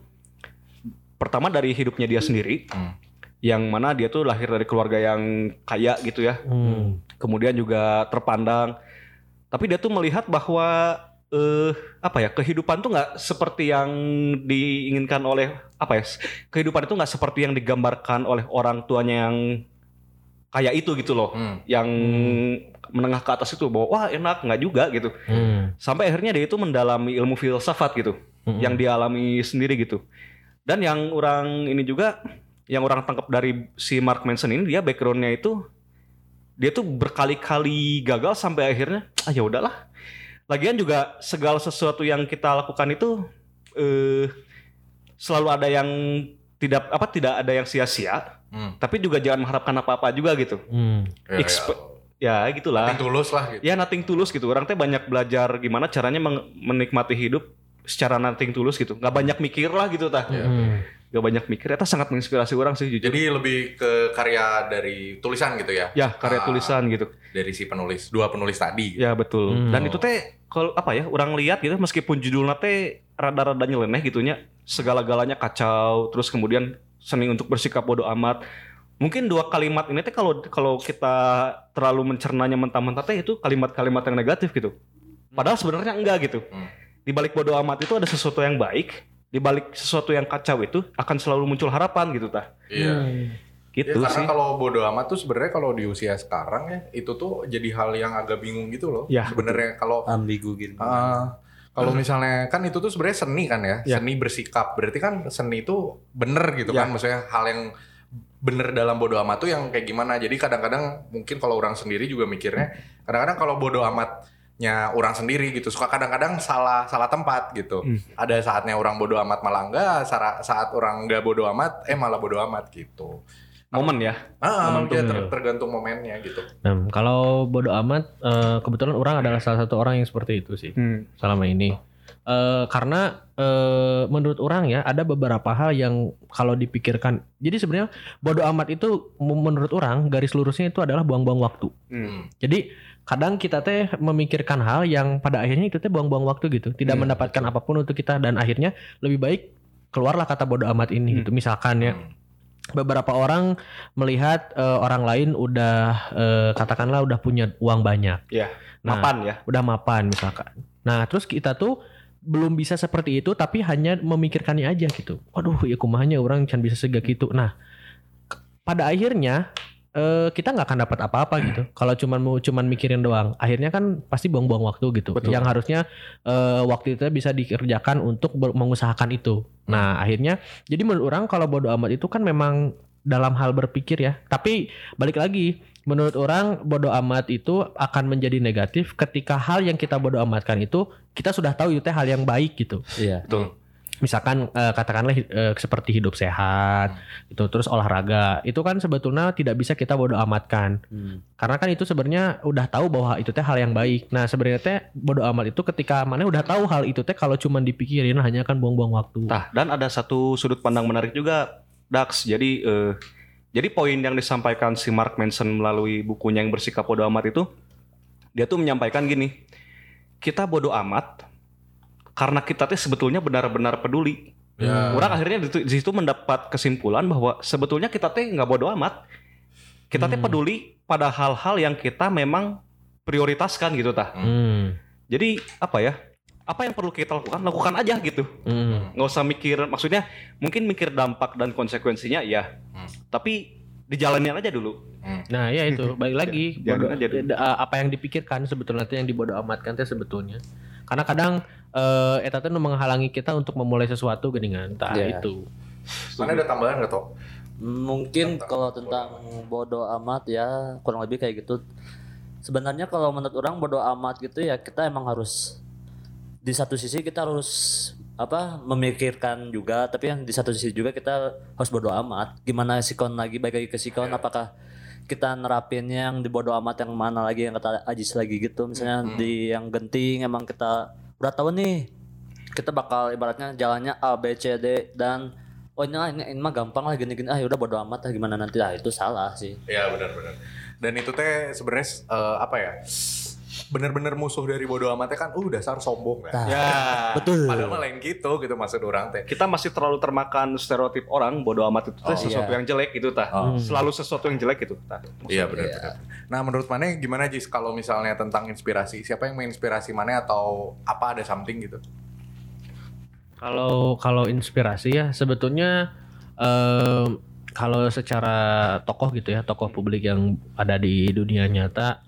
pertama dari hidupnya dia sendiri, Hmm. yang mana dia tuh lahir dari keluarga yang kaya gitu ya, Hmm. kemudian juga terpandang, tapi dia tuh melihat bahwa eh apa ya kehidupan tuh nggak seperti yang diinginkan oleh apa ya kehidupan itu nggak seperti yang digambarkan oleh orang tuanya yang kaya itu gitu loh Hmm. yang menengah ke atas itu bahwa wah enak nggak juga gitu Hmm. sampai akhirnya dia itu mendalami ilmu filsafat gitu Hmm. yang dialami sendiri gitu dan yang orang ini juga yang orang tangkap dari si Mark Manson ini dia backgroundnya itu dia tuh berkali-kali gagal sampai akhirnya ah ya udahlah lagian juga segala sesuatu yang kita lakukan itu eh selalu ada yang tidak apa tidak ada yang sia-sia Hmm. tapi juga jangan mengharapkan apa-apa juga gitu Hmm. Ya, ya. Expe- ya gitulah Nothing tulus lah gitu. ya nothing tulus gitu orang teh banyak belajar gimana caranya menikmati hidup secara nothing tulus gitu nggak banyak mikir lah gitu tah Iya. Hmm. Nggak banyak mikir itu sangat menginspirasi orang sih jujur Jadi lebih ke karya dari tulisan gitu ya. ya karya Ah, tulisan gitu dari si penulis, dua penulis tadi. gitu. ya betul Hmm. dan itu teh kalau apa ya orang lihat gitu meskipun judulnya teh rada-rada nyeleneh gitunya segala-galanya kacau terus kemudian seni untuk bersikap bodoh amat mungkin dua kalimat ini teh kalau kalau kita terlalu mencernanya mentah-mentah teh itu kalimat-kalimat yang negatif gitu padahal sebenarnya enggak gitu Hmm. di balik bodoh amat itu ada sesuatu yang baik di balik sesuatu yang kacau itu akan selalu muncul harapan gitu tah Iya. Ya, gitu karena sih kalau bodo amat tuh sebenarnya kalau di usia sekarang ya itu tuh jadi hal yang agak bingung gitu loh. Ya, sebenarnya kalau ambigu gitu. Ah, kalau misalnya kan itu tuh sebenarnya seni kan ya, Ya. seni bersikap. Berarti kan seni itu bener gitu Ya. kan, maksudnya hal yang bener dalam bodo amat tuh yang kayak gimana. Jadi kadang-kadang mungkin kalau orang sendiri juga mikirnya, kadang-kadang kalau bodo amatnya orang sendiri gitu, suka kadang-kadang salah salah tempat gitu. Hmm. Ada saatnya orang bodo amat malah enggak, saat, saat orang enggak bodo amat, eh malah bodo amat gitu. momen ya Ah, Momentum, ya, ter- tergantung momennya gitu. Nah, kalau bodo amat, eh, kebetulan orang adalah salah satu orang yang seperti itu sih hmm. selama ini. Eh, karena eh, menurut orang ya ada beberapa hal yang kalau dipikirkan, jadi sebenarnya bodo amat itu menurut orang garis lurusnya itu adalah buang-buang waktu. Hmm. Jadi kadang kita teh memikirkan hal yang pada akhirnya itu teh buang-buang waktu gitu, tidak Hmm, mendapatkan apa pun untuk kita dan akhirnya lebih baik keluarlah kata bodo amat ini Hmm. gitu. Misalkan ya Hmm. beberapa orang melihat eh, orang lain udah eh, katakanlah udah punya uang banyak. Ya, Nah, mapan ya udah mapan misalkan. Nah, terus kita tuh belum bisa seperti itu tapi hanya memikirkannya aja gitu. Waduh, ya kumahanya orang can bisa sega gitu. Nah, pada akhirnya eh, kita nggak akan dapat apa-apa gitu. Kalau cuman mau cuman mikirin doang, akhirnya kan pasti buang-buang waktu gitu. Betul. Yang harusnya eh, waktu itu bisa dikerjakan untuk mengusahakan itu. Nah, akhirnya jadi menurut orang kalau bodo amat itu kan memang dalam hal berpikir ya. Tapi balik lagi, menurut orang bodo amat itu akan menjadi negatif ketika hal yang kita bodo amatkan itu kita sudah tahu itu teh hal yang baik gitu. Iya. betul Misalkan eh, katakanlah eh, seperti hidup sehat, itu terus olahraga, itu kan sebetulnya tidak bisa kita bodo amatkan. Hmm. Karena kan itu sebenarnya udah tahu bahwa itu teh hal yang baik. Nah, sebenarnya teh bodo amat itu ketika mana udah tahu hal itu teh kalau cuman dipikirin hanya kan buang-buang waktu. Nah, dan ada satu sudut pandang menarik juga, Dax. Jadi, eh, jadi poin yang disampaikan si Mark Manson melalui bukunya yang bersikap bodoh amat itu, dia tuh menyampaikan gini, kita bodoh amat karena kita tuh sebetulnya benar-benar peduli. Ya. Orang akhirnya di, situ mendapat kesimpulan bahwa sebetulnya kita teh nggak bodoh amat, kita teh Hmm. peduli pada hal-hal yang kita memang prioritaskan gitu tah. Hmm. Jadi apa ya? Apa yang perlu kita lakukan? Lakukan aja gitu Hmm. nggak usah mikir maksudnya mungkin mikir dampak dan konsekuensinya ya Hmm. tapi dijalanin aja dulu. Nah, ya itu balik lagi Jangan bodo- aja dulu. uh, apa yang dipikirkan sebetulnya teh yang dibodoh amatkan teh sebetulnya. Karena kadang eh eta teh menghalangi kita untuk memulai sesuatu geuningan. Tah Iya. itu. Mana ada tambahan nggak toh? Mungkin kalau tentang bodoh amat ya kurang lebih kayak gitu. Sebenarnya kalau menurut orang bodoh amat gitu ya kita emang harus di satu sisi kita harus apa memikirkan juga tapi yang di satu sisi juga kita harus bodoh amat. Gimana sikon lagi baik lagi ke sikon apakah kita nerapinnya yang di bodoh amat yang mana lagi yang kata Ajis lagi gitu misalnya di yang genting emang kita udah tahu nih kita bakal ibaratnya jalannya A B C D dan oh ini, ini, ini mah gampang lah gini-gini ah udah bodo amat lah gimana nanti lah itu salah sih Iya benar-benar. Dan itu teh sebenarnya eh, apa ya? Bener-bener musuh dari bodoh amatnya kan, uh dasar sombong kan. Nah, Ya. betul Padahal mah lain gitu gitu maksud orang teh. Kita masih terlalu termakan stereotip orang bodoh amat itu teh Oh, sesuatu iya. yang jelek gitu tah. Oh. Selalu sesuatu yang jelek gitu tah. Iya benar-benar. Nah menurut mana gimana Jis kalau misalnya tentang inspirasi? Siapa yang menginspirasi mana atau apa ada something gitu? Kalau kalau inspirasi ya sebetulnya em, kalau secara tokoh gitu ya, tokoh publik yang ada di dunia nyata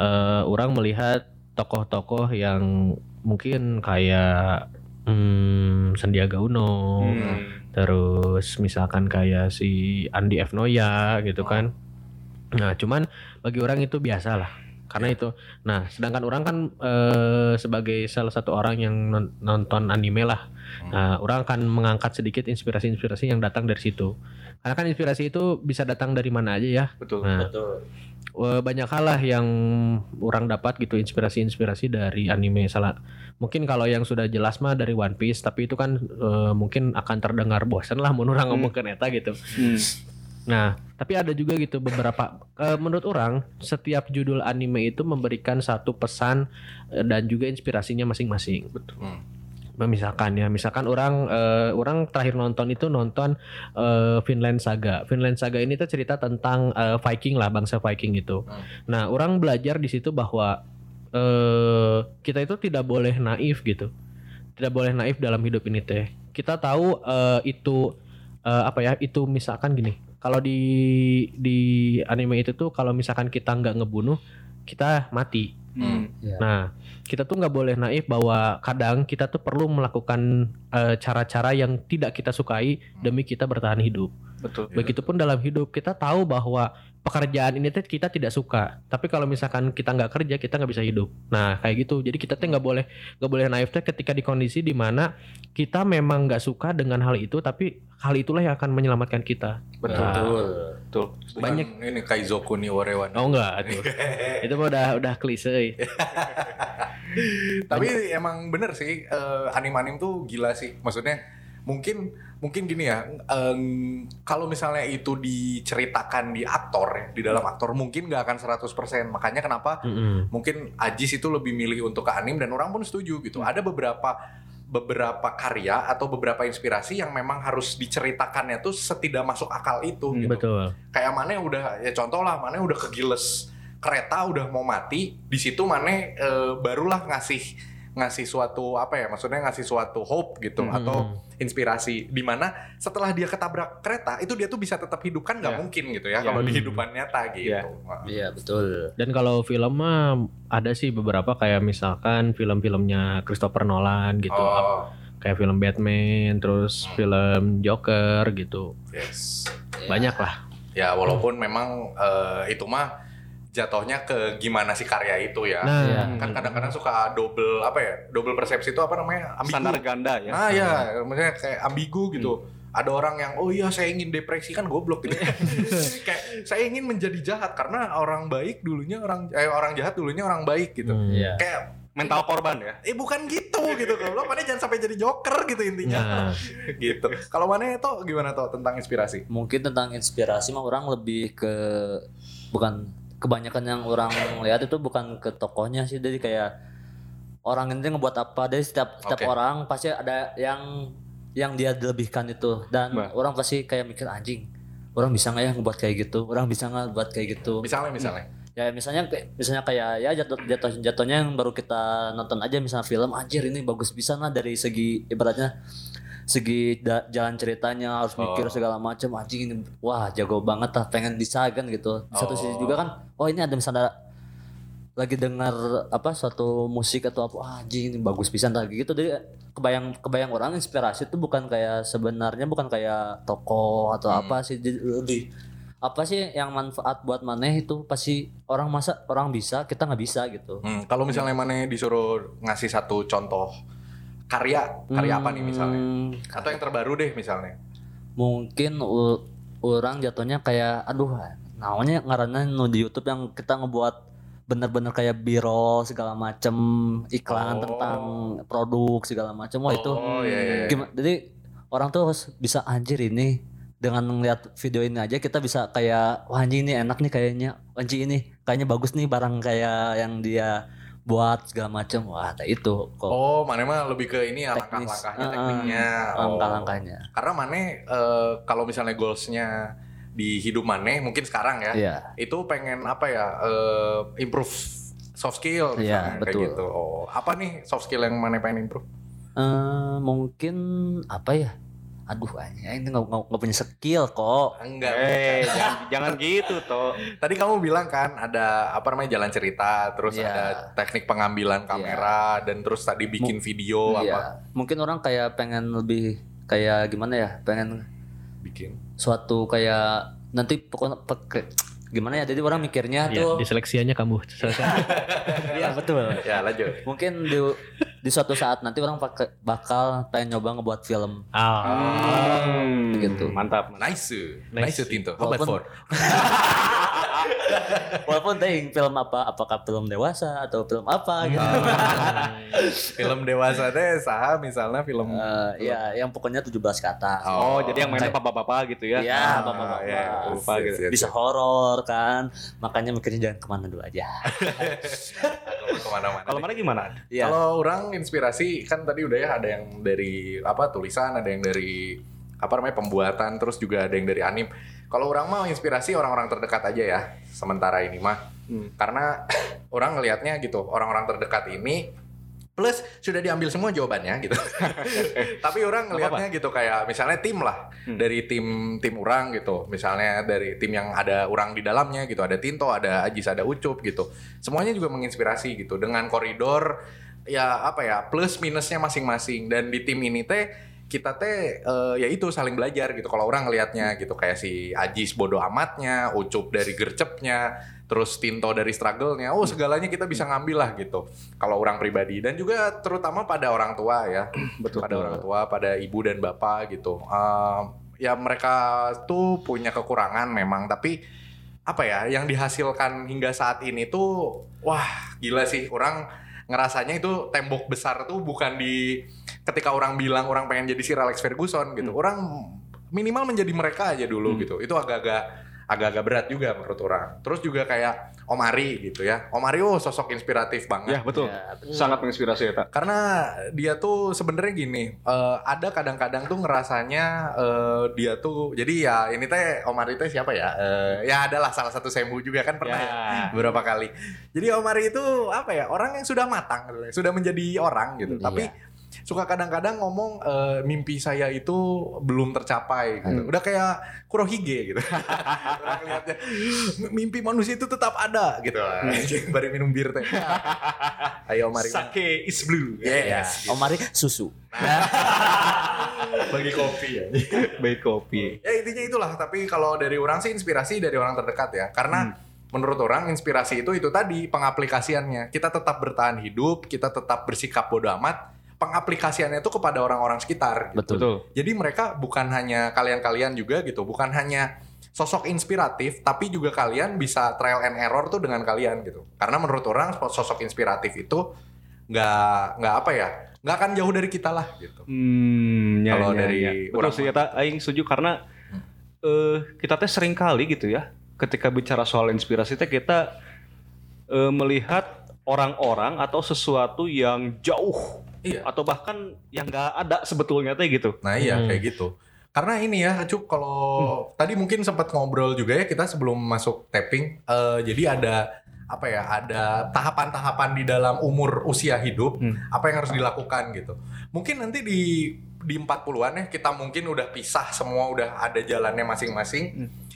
eh, orang melihat tokoh-tokoh yang mungkin kayak hmm, Sandiaga Uno, Hmm. terus misalkan kayak si Andi F Noya gitu kan. Nah, cuman bagi orang itu biasa lah. Karena itu. Nah, sedangkan orang kan eh, sebagai salah satu orang yang non- nonton anime lah. Nah, orang akan mengangkat sedikit inspirasi-inspirasi yang datang dari situ. Karena kan inspirasi itu bisa datang dari mana aja ya. Betul. Nah, betul banyak hal lah yang orang dapat gitu inspirasi-inspirasi dari anime salah mungkin kalau yang sudah jelas mah dari One Piece tapi itu kan eh, mungkin akan terdengar bosan lah mun orang ngomong ke neta gitu Hmm. nah tapi ada juga gitu beberapa eh, menurut orang setiap judul anime itu memberikan satu pesan eh, dan juga inspirasinya masing-masing betul Hmm. Misalkan ya misalkan orang eh, orang terakhir nonton itu nonton eh, Finland Saga. Finland Saga ini tuh cerita tentang eh, Viking lah bangsa Viking itu. Hmm. nah orang belajar di situ bahwa eh, kita itu tidak boleh naif gitu. Tidak boleh naif dalam hidup ini teh. Kita tahu eh, itu eh, apa ya itu misalkan gini. Kalau di di anime itu tuh kalau misalkan kita nggak ngebunuh kita mati Hmm. Nah, kita tuh nggak boleh naif bahwa kadang kita tuh perlu melakukan eh, cara-cara yang tidak kita sukai demi kita bertahan hidup. Betul. Begitupun dalam hidup kita tahu bahwa pekerjaan ini tuh kita tidak suka. Tapi kalau misalkan kita nggak kerja, kita nggak bisa hidup. Nah, kayak gitu. Jadi kita tuh nggak boleh nggak boleh naif tuh ketika di kondisi di mana kita memang nggak suka dengan hal itu, tapi hal itulah yang akan menyelamatkan kita. Betul. Nah, betul Banyak. ini Kaizoku ni Warewan. Oh enggak itu mah udah udah klise. Tapi emang bener sih eh, anim-anim tuh gila sih. Maksudnya mungkin mungkin gini ya. em, kalau misalnya itu diceritakan di aktor ya, di dalam aktor mungkin nggak akan 100%. Makanya kenapa Mm-mm. mungkin Ajis itu lebih milih untuk ke anim dan orang pun setuju gitu. Ada beberapa beberapa karya atau beberapa inspirasi yang memang harus diceritakannya tuh setidak masuk akal itu gitu. Betul. Kayak mana yang udah ya contoh lah mana yang udah kegiles kereta udah mau mati di situ mana eh, barulah ngasih ngasih suatu apa ya maksudnya ngasih suatu hope gitu Hmm. atau inspirasi di mana setelah dia ketabrak kereta itu dia tuh bisa tetap hidup kan nggak Ya. mungkin gitu ya Ya. kalau di Hmm. kehidupan nyata gitu. Ya. Wah. iya betul Dan kalau film mah ada sih beberapa kayak misalkan film-filmnya Christopher Nolan gitu, Oh, kayak film Batman, terus film Joker gitu. yes. Banyak lah. Ya walaupun memang eh, itu mah jatuhnya ke gimana si karya itu ya. Nah, Iya. Kan kadang-kadang suka double apa ya? Double persepsi itu apa namanya? Ambigu. Standar ganda ya. Nah ya, maksudnya kayak ambigu gitu. Ada orang yang oh iya saya ingin depresi kan goblok gitu. kayak saya ingin menjadi jahat karena orang baik dulunya orang eh orang jahat dulunya orang baik gitu. Hmm. iya Kayak Mental korban ya. eh bukan gitu gitu kalau mana jangan sampai jadi joker gitu intinya. Nah, gitu. Kalau mana itu gimana tuh tentang inspirasi? mungkin tentang inspirasi mah orang lebih ke bukan kebanyakan yang orang lihat itu bukan ke tokohnya sih jadi kayak orang ini ngebuat apa dari setiap setiap Oke. orang pasti ada yang yang dia lebihkan itu dan Bah. orang pasti kayak mikir anjing orang bisa nggak ya ngebuat kayak gitu orang bisa nggak buat kayak gitu Misalnya misalnya. ya misalnya misalnya kayak ya jatuh jatuh jatuhnya yang baru kita nonton aja misalnya film anjir ini bagus bisa lah dari segi ibaratnya segi da- jalan ceritanya harus mikir Oh. segala macam anjing ini wah jago banget lah pengen desain gitu di satu sisi Oh. juga kan oh ini ada misalnya lagi dengar apa suatu musik atau apa "Wah, anjing ini bagus pisan lagi gitu jadi kebayang kebayang orang inspirasi itu bukan kayak sebenarnya bukan kayak toko atau Hmm. apa sih lebih apa sih yang manfaat buat maneh itu pasti orang masa orang bisa kita nggak bisa gitu Hmm, kalau misalnya mana disuruh ngasih satu contoh karya, karya apa nih misalnya? Hmm, Atau yang terbaru deh misalnya. mungkin orang jatuhnya kayak aduh namanya ngaranna nu di YouTube yang kita ngebuat bener-bener kayak biro segala macem iklan Oh. tentang produk segala macem wah itu Oh iya iya. iya. gimana jadi orang tuh harus bisa anjir ini dengan ngeliat video ini aja kita bisa kayak wah anjing ini enak nih kayaknya anjing ini kayaknya bagus nih barang kayak yang dia buat segala macem wah ada itu kok Oh, mana mah lebih ke ini ya langkah-langkahnya, Heeh. tekniknya. Oh. langkah-langkahnya Karena mana eh, kalau misalnya goalsnya di hidup mana mungkin sekarang ya, iya itu pengen apa ya eh, improve soft skill misalnya, kayak betul. gitu. Oh, apa nih soft skill yang mana pengen improve? Eh, mungkin apa ya aduh anjing ini nggak nggak- punya skill kok Enggak. Eh, jangan, jangan gitu toh. Tadi kamu bilang kan ada apa namanya jalan cerita, terus Iya. ada teknik pengambilan kamera dan terus tadi bikin video apa Iya. mungkin orang kayak pengen lebih kayak gimana ya pengen bikin. suatu kayak nanti pokoknya peke- gimana ya jadi orang mikirnya Ya, tuh diseleksiannya kamu. Selesai. iya betul Ya lanjut. mungkin di di suatu saat nanti orang pakai bakal pengen nyoba ngebuat film Ah. Hmm, Gitu. Mantap. Nice, nice, Nice. Tinto. Walaupun- for? walaupun ting film apa apakah film dewasa atau film apa gitu film dewasa teh saha misalnya film Eh, ya yang pokoknya 17 ke atas Oh, jadi yang mainnya bapak-bapak gitu ya. Iya, Ah, bapak-bapak. ya, siap, gitu. siap, bisa siap. horor kan makanya mikirnya jangan ke mana dulu aja Kalau ke mana-mana. Kalau mana gimana? Iya. Kalau orang inspirasi kan tadi udah ya ada yang dari apa tulisan, ada yang dari apa namanya pembuatan, terus juga ada yang dari anim. Kalau orang mau inspirasi orang-orang terdekat aja ya sementara ini mah. Hmm. Karena orang ngelihatnya gitu, orang-orang terdekat ini plus sudah diambil semua jawabannya gitu. Tapi orang ngelihatnya gitu kayak misalnya tim lah Hmm. dari tim tim orang gitu. Misalnya dari tim yang ada orang di dalamnya gitu, ada Tinto, ada Ajis, ada Ucup gitu. Semuanya juga menginspirasi gitu dengan koridor ya apa ya plus minusnya masing-masing dan di tim ini teh kita teh eh, ya itu saling belajar gitu kalau orang ngelihatnya gitu kayak si Ajis bodoh amatnya, Ucup dari gercepnya, terus Tinto dari struggle-nya. Oh, segalanya kita bisa ngambil lah gitu. Kalau orang pribadi dan juga terutama pada orang tua ya. Betul. Pada orang tua, pada ibu dan bapak gitu. Ehm, ya mereka tuh punya kekurangan memang tapi apa ya yang dihasilkan hingga saat ini tuh wah gila sih orang ngerasanya itu tembok besar tuh bukan di ketika orang bilang orang pengen jadi Sir Alex Ferguson gitu orang minimal menjadi mereka aja dulu Hmm. gitu itu agak-agak agak-agak berat juga menurut orang terus juga kayak Om Ari gitu ya Om Ari oh sosok inspiratif banget Ya, betul. Ya, betul. Sangat menginspirasi ya, Tak. karena dia tuh sebenarnya gini eh, ada kadang-kadang tuh ngerasanya eh, dia tuh jadi ya ini teh Omar itu siapa ya Eh, ya adalah salah satu sembu juga kan pernah ya, beberapa kali jadi Omar itu apa ya orang yang sudah matang ya, sudah menjadi orang gitu Iya. tapi suka kadang-kadang ngomong eh, mimpi saya itu belum tercapai gitu. Udah kayak Kurohige gitu. Orang lihatnya mimpi manusia itu tetap ada gitu. Bari minum bir teh. Ayo mari. Sake is blue. Yes. Om Mari susu Bagi kopi ya. Baik kopi. ya intinya itulah tapi kalau dari orang sih inspirasi dari orang terdekat ya karena menurut orang inspirasi itu itu tadi pengaplikasiannya kita tetap bertahan hidup kita tetap bersikap bodoh amat pengaplikasiannya itu kepada orang-orang sekitar gitu. betul, jadi mereka bukan hanya kalian-kalian juga gitu bukan hanya sosok inspiratif tapi juga kalian bisa trial and error tuh dengan kalian gitu karena menurut orang sosok inspiratif itu nggak nggak apa ya nggak akan jauh dari kita lah gitu Hmm, ya, Kalau ya, dari ya. betul sih ya, Tak. Aing setuju karena eh kita teh sering kali gitu ya ketika bicara soal inspirasi teh kita eh, melihat orang-orang atau sesuatu yang jauh Iya. atau bahkan yang nggak ada sebetulnya teh gitu. Nah iya Hmm. kayak gitu. Karena ini ya, Cuk, kalau tadi mungkin sempat ngobrol juga ya kita sebelum masuk tapping. eh, jadi ada apa ya? Ada tahapan-tahapan di dalam umur usia hidup. Hmm. Apa yang harus dilakukan gitu. Mungkin nanti di di 40-an ya kita mungkin udah pisah semua udah ada jalannya masing-masing.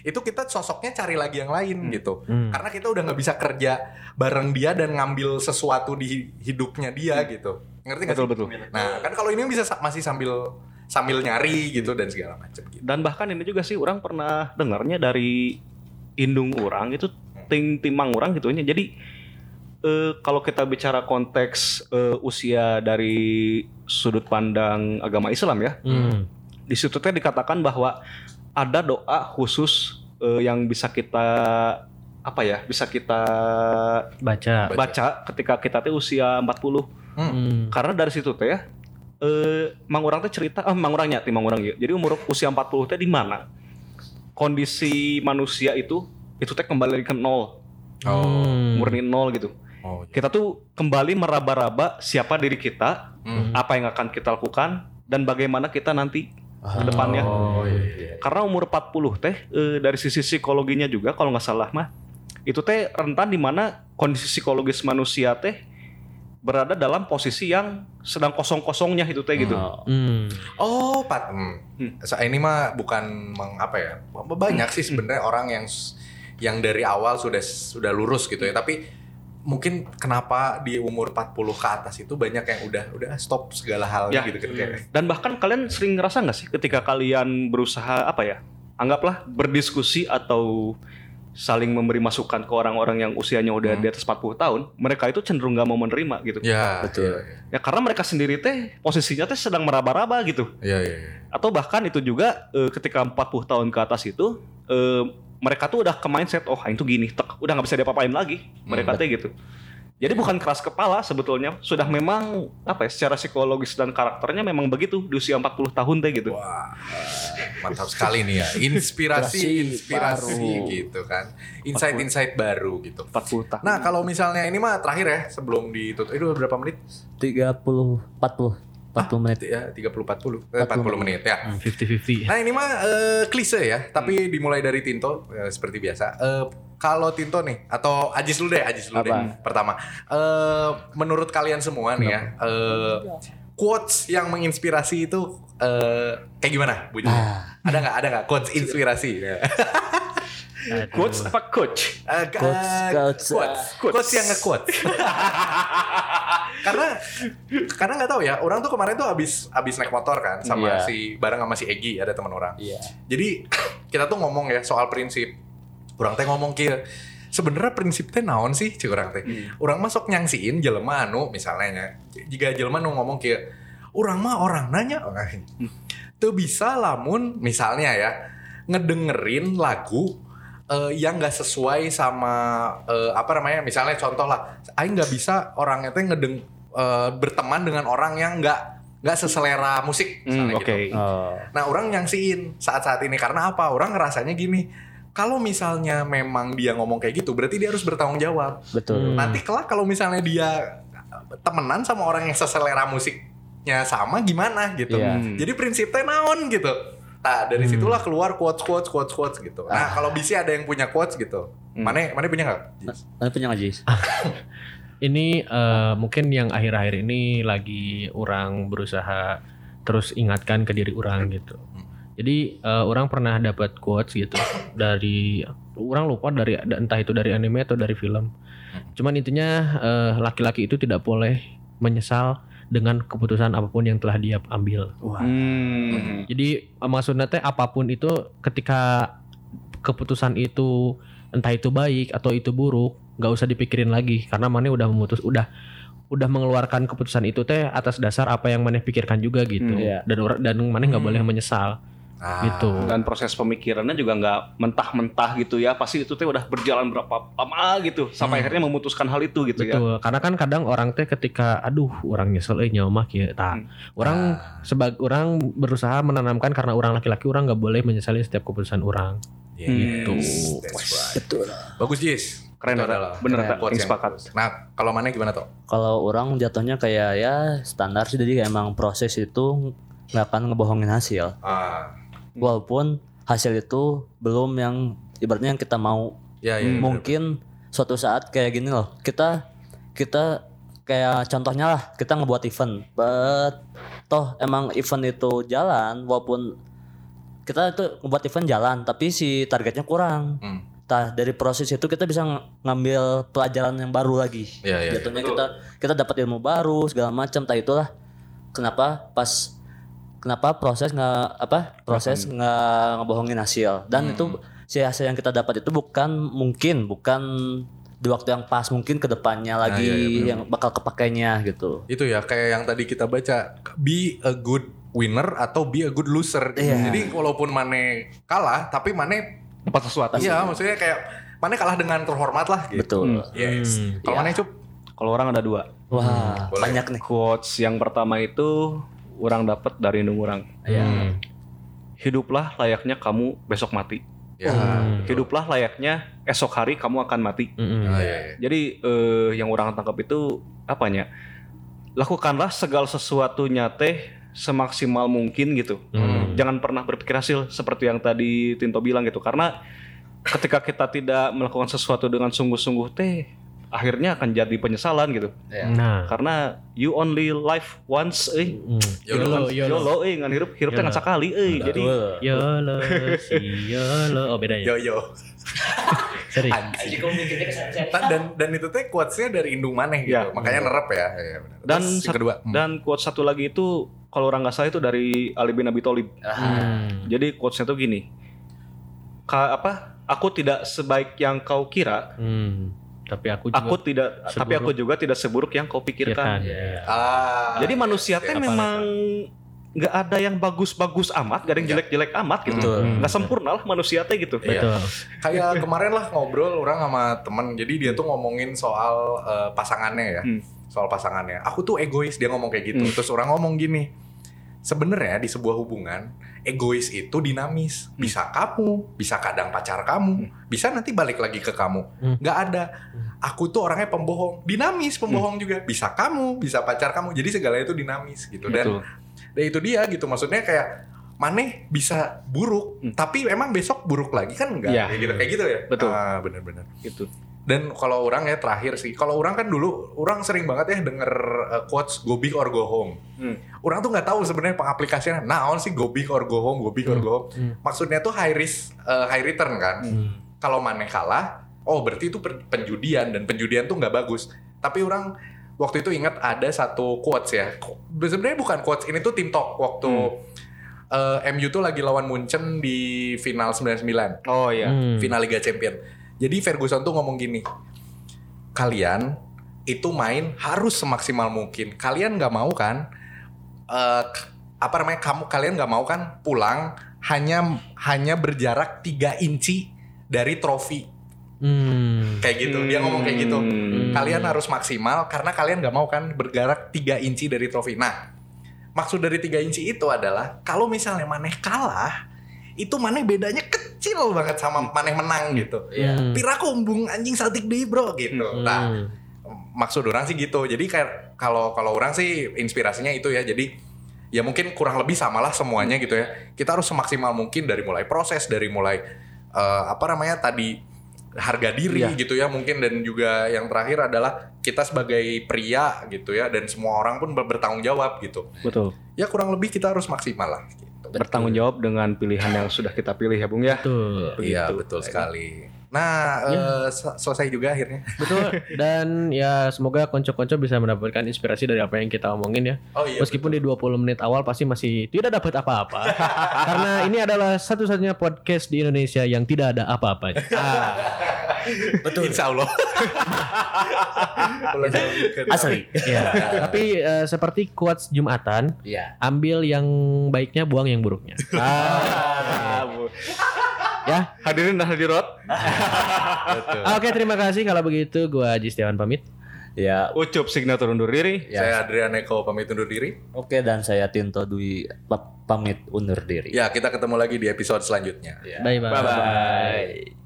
Itu kita sosoknya cari lagi yang lain gitu. Hmm. Karena kita udah nggak bisa kerja bareng dia dan ngambil sesuatu di hidupnya dia gitu. Ngerti nggak Betul betul. Nah, kan kalau ini bisa sa- masih sambil sambil nyari gitu dan segala macam gitu. Dan bahkan ini juga sih orang pernah dengarnya dari indung orang itu ting timang orang gitu ya. Jadi eh, kalau kita bicara konteks eh, usia dari sudut pandang agama Islam ya, Hmm. di situ teh dikatakan bahwa ada doa khusus eh, yang bisa kita apa ya bisa kita Baca. baca ketika kita teh usia 40 Hmm. karena dari situ teh ya eh mang orang teh cerita ah mang orangnya tim mang orang ya. Jadi umur usia 40 teh di mana kondisi manusia itu itu teh kembali ke nol, Hmm. murni nol gitu. Oh, Kita tuh kembali meraba-raba siapa diri kita, Hmm. apa yang akan kita lakukan dan bagaimana kita nanti ke depannya. Oh, iya, iya. Karena umur 40 teh eh, dari sisi psikologinya juga kalau nggak salah mah itu teh rentan di mana kondisi psikologis manusia teh berada dalam posisi yang sedang kosong-kosongnya itu teh gitu. Oh. Hmm. Oh, Pat. Hmm. Hmm. So, ini mah bukan meng, apa ya? Banyak sih sebenarnya orang yang yang dari awal sudah sudah lurus gitu ya, tapi mungkin kenapa di umur 40 ke atas itu banyak yang udah udah stop segala halnya Ya. gitu kan kayak. Dan bahkan kalian sering ngerasa nggak sih ketika kalian berusaha apa ya? Anggaplah berdiskusi atau saling memberi masukan ke orang-orang yang usianya udah Hmm. di atas 40 tahun, mereka itu cenderung nggak mau menerima gitu. Ya, Betul. Ya karena mereka sendiri teh posisinya teh sedang meraba-raba gitu. Iya, iya, iya. Atau bahkan itu juga eh, ketika 40 tahun ke atas itu eh, mereka tuh udah ke mindset oh itu gini, tek, udah nggak bisa diapa-apain lagi. Mereka teh gitu. Jadi bukan keras kepala sebetulnya, sudah memang apa ya secara psikologis dan karakternya memang begitu di usia 40 tahun teh gitu. Wah, mantap sekali nih ya. Inspirasi, Inspirasi inspirasi baru. gitu kan. Insight-insight baru gitu. 40 tahun. Nah, kalau misalnya ini mah terakhir ya sebelum ditutup. Itu berapa menit? 30 40 40 menit. Ya, 30 40. Eh, 40 menit ya. 50-50. Nah ini mah eh, klise ya, tapi dimulai dari Tinto eh, seperti biasa. Eh, kalau Tinto nih, atau Ajis dulu deh, Ajis dulu deh. Pertama, eh, menurut kalian semua nih ya, eh, quotes yang menginspirasi itu eh, kayak gimana bunyinya? Ada nggak? Ada nggak quotes inspirasi? Coach apa coach? Eh, Quotes, eh, quotes, quotes, quotes yang nge-quote. karena karena nggak tahu ya, orang tuh kemarin tuh abis abis naik motor kan sama Iya. si bareng sama si Egi ada teman orang. Iya. Jadi kita tuh ngomong ya soal prinsip. Orang teh ngomong kia sebenarnya prinsip teh naon sih cik orang teh. Orang masuk nyangsiin jelema anu misalnya nya. Jika jelema nu ngomong kia orang mah orang nanya tuh bisa lamun misalnya ya ngedengerin lagu eh, yang gak sesuai sama eh, apa namanya misalnya contoh lah aing nggak bisa orangnya teh ngedeng eh, berteman dengan orang yang nggak nggak seselera musik Hmm, misalnya Oke. gitu. Oh. Nah, orang nyangsiin saat-saat ini karena apa? Orang ngerasanya gini, kalau misalnya memang dia ngomong kayak gitu, berarti dia harus bertanggung jawab. Betul. Hmm. Nanti kelak kalau misalnya dia temenan sama orang yang seselera musiknya sama gimana gitu. Iya. Hmm. Jadi prinsipnya naon gitu. Nah, dari situlah keluar quotes quotes quotes quotes gitu. Nah, kalau bisa ada yang punya quotes gitu. Mana mana punya nggak? Mana punya nggak Jis? Ini eh, mungkin yang akhir-akhir ini lagi orang berusaha terus ingatkan ke diri orang gitu. Jadi eh, orang pernah dapat quotes gitu dari orang lupa dari entah itu dari anime atau dari film. Cuman intinya eh, laki-laki itu tidak boleh menyesal dengan keputusan apa pun yang telah dia ambil. Hmm. Jadi maksudnya teh apa pun itu ketika keputusan itu entah itu baik atau itu buruk, nggak usah dipikirin lagi karena Mane udah memutus udah udah mengeluarkan keputusan itu teh atas dasar apa yang Mane pikirkan juga gitu. Hmm, iya. Dan orang dan Mane nggak Hmm. boleh menyesal Ah, gitu. Dan proses pemikirannya juga nggak mentah-mentah gitu ya. Pasti itu teh udah berjalan berapa lama gitu sampai Hmm. akhirnya memutuskan hal itu gitu ya. Betul, karena kan kadang orang teh ketika aduh orang nyesel euy nyawa mah kieu tah. Hmm. Orang Ah. sebagai orang berusaha menanamkan karena orang laki-laki orang nggak boleh menyesali setiap keputusan orang. Yes, Gitu. that's right. Betul. Bagus Jis. Keren Itu adalah Bener yang sepakat. Nah, kalau mana gimana tuh? Kalau orang jatuhnya kayak ya standar sih jadi emang proses itu nggak akan ngebohongin hasil. Ah, Walaupun hasil itu belum yang ibaratnya yang kita mau. ya ya. Hmm. bener. Mungkin suatu saat kayak gini loh. Kita kita kayak contohnya lah kita ngebuat event, but toh emang event itu jalan walaupun kita itu ngebuat event jalan tapi si targetnya kurang. Hmm. Nah dari proses itu kita bisa ng- ngambil pelajaran yang baru lagi. Iya, iya, Jatuhnya kita kita dapat ilmu baru segala macam. Tak itulah kenapa pas kenapa proses nggak apa proses nggak ngebohongin hasil dan Hmm. itu si hasil yang kita dapat itu bukan mungkin bukan di waktu yang pas mungkin ke depannya lagi iya, iya, yang bakal kepakainya gitu. Itu ya kayak yang tadi kita baca, be a good winner atau be a good loser. Iya. Jadi walaupun Mane kalah, tapi Mane Dapat sesuatu. iya maksudnya kayak Mane kalah dengan terhormat lah gitu. Betul. Yes. Hmm. Kalau Iya. Mane cup, Kalau orang ada dua. Wah Boleh. banyak nih. Quotes yang pertama itu orang dapat dari indung orang. Iya. Hmm. Hiduplah layaknya kamu besok mati. ya. Hmm. Hiduplah layaknya esok hari kamu akan mati. Mm-mm. Ah, iya, iya. Jadi eh, yang orang tangkap itu apanya? Lakukanlah segala sesuatunya teh semaksimal mungkin gitu. Hmm. Jangan pernah berpikir hasil seperti yang tadi Tinto bilang gitu. Karena ketika kita tidak melakukan sesuatu dengan sungguh-sungguh teh akhirnya akan jadi penyesalan gitu. Iya. Nah. Karena you only live once eh. Hmm. YOLO. YOLO, YOLO. YOLO eh ngan hirup hirup teh ngan sakali eh. Jadi. YOLO, si YOLO. Oh beda ya? Yo yo. Ta- dan dan itu teh quotesnya dari Indung Maneh gitu. Ya. Makanya nerep ya. Iya, benar. dan Terus yang sat- kedua. hmm. dan quote satu lagi itu kalau orang nggak salah itu dari Ali bin Abi Thalib. Hmm. Jadi quotesnya tuh gini. Ka, apa? Aku tidak sebaik yang kau kira. Hmm. Tapi aku juga Aku tidak seburuk tapi aku juga tidak seburuk yang kau pikirkan. pikirkan. Ya. Ah. Jadi manusia teh Oke. memang nggak ada yang bagus-bagus amat, gak ada yang Iya. jelek-jelek amat gitu. Betul. Nggak sempurna lah manusia teh gitu. Iya. Betul. kayak kemarin lah ngobrol orang sama temen jadi dia tuh ngomongin soal eh, pasangannya ya Hmm. soal pasangannya aku tuh egois dia ngomong kayak gitu Hmm. terus orang ngomong gini sebenarnya di sebuah hubungan egois itu dinamis Hmm. bisa kamu bisa kadang pacar kamu bisa nanti balik lagi ke kamu Hmm. nggak ada aku tuh orangnya pembohong dinamis pembohong juga bisa kamu bisa pacar kamu jadi segalanya itu dinamis gitu dan Betul. dan itu dia gitu maksudnya kayak Maneh bisa buruk, Hmm. tapi emang besok buruk lagi kan enggak? Iya. Kayak gitu, kayak gitu ya. Betul. Ah, benar-benar. Gitu. Dan kalau orang ya terakhir sih, kalau orang kan dulu orang sering banget ya denger uh, quotes go big or go home. Hmm. Orang tuh nggak tahu sebenarnya pengaplikasiannya. Nah, sih go big or go home, go big or go home. Hmm. Maksudnya tuh high risk, uh, high return kan. Hmm. Kalau Maneh kalah, oh berarti itu penjudian dan penjudian tuh nggak bagus. Tapi orang waktu itu ingat ada satu quotes ya. Sebenarnya bukan quotes, ini tuh tim talk waktu uh, MU tuh lagi lawan Munchen di final 99 Oh iya. Hmm. final Liga Champion. Jadi Ferguson tuh ngomong gini, kalian itu main harus semaksimal mungkin. Kalian nggak mau kan? eh, k- apa namanya? Kamu kalian nggak mau kan pulang hanya hanya berjarak 3 inci dari trofi Hmm. kayak gitu. Dia ngomong kayak gitu. Hmm. Kalian harus maksimal karena kalian nggak mau kan berjarak 3 inci dari trofi. Nah, maksud dari 3 inci itu adalah kalau misalnya Maneh kalah, itu Maneh bedanya kecil banget sama Maneh menang gitu. Iya. Hmm. Piraku embung anjing saltik deh bro gitu. Hmm. Nah, maksud orang sih gitu. Jadi kayak kalau kalau orang sih inspirasinya itu ya. Jadi ya mungkin kurang lebih samalah semuanya gitu ya. Kita harus semaksimal mungkin dari mulai proses, dari mulai eh, apa namanya tadi harga diri Iya. gitu ya mungkin dan juga yang terakhir adalah kita sebagai pria gitu ya dan semua orang pun ber- bertanggung jawab gitu. Betul. Ya kurang lebih kita harus maksimal lah gitu. Bertanggung jawab dengan pilihan yang sudah kita pilih ya, Bung ya. Betul. Iya betul sekali. Nah, eh, se- selesai juga akhirnya. Betul. Dan ya semoga konco-konco bisa mendapatkan inspirasi dari apa yang kita omongin ya. Oh iya. Meskipun di 20 menit awal pasti masih tidak dapat apa-apa. Karena ini adalah satu-satunya podcast di Indonesia yang tidak ada apa-apanya. Ah, betul. Insya Allah. Asli. ya. Tapi eh, seperti quotes Jumatan, Iya. ambil yang baiknya, buang yang buruknya. Ah, Bu. Ya. Hadirin dan hadirat, Betul. Oke, terima kasih kalau begitu gua Haji Setiawan pamit. Ya. ucup signatur undur diri. Ya. Saya Adrian Eko pamit undur diri. Oke dan saya Tinto Dwi pa- pamit undur diri. Ya, kita ketemu lagi di episode selanjutnya. Ya. Bye bye. Bye-bye. Apa pun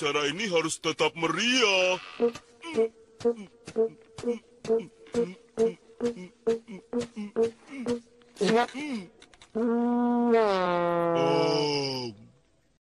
acara ini harus tetap meriah. Oh,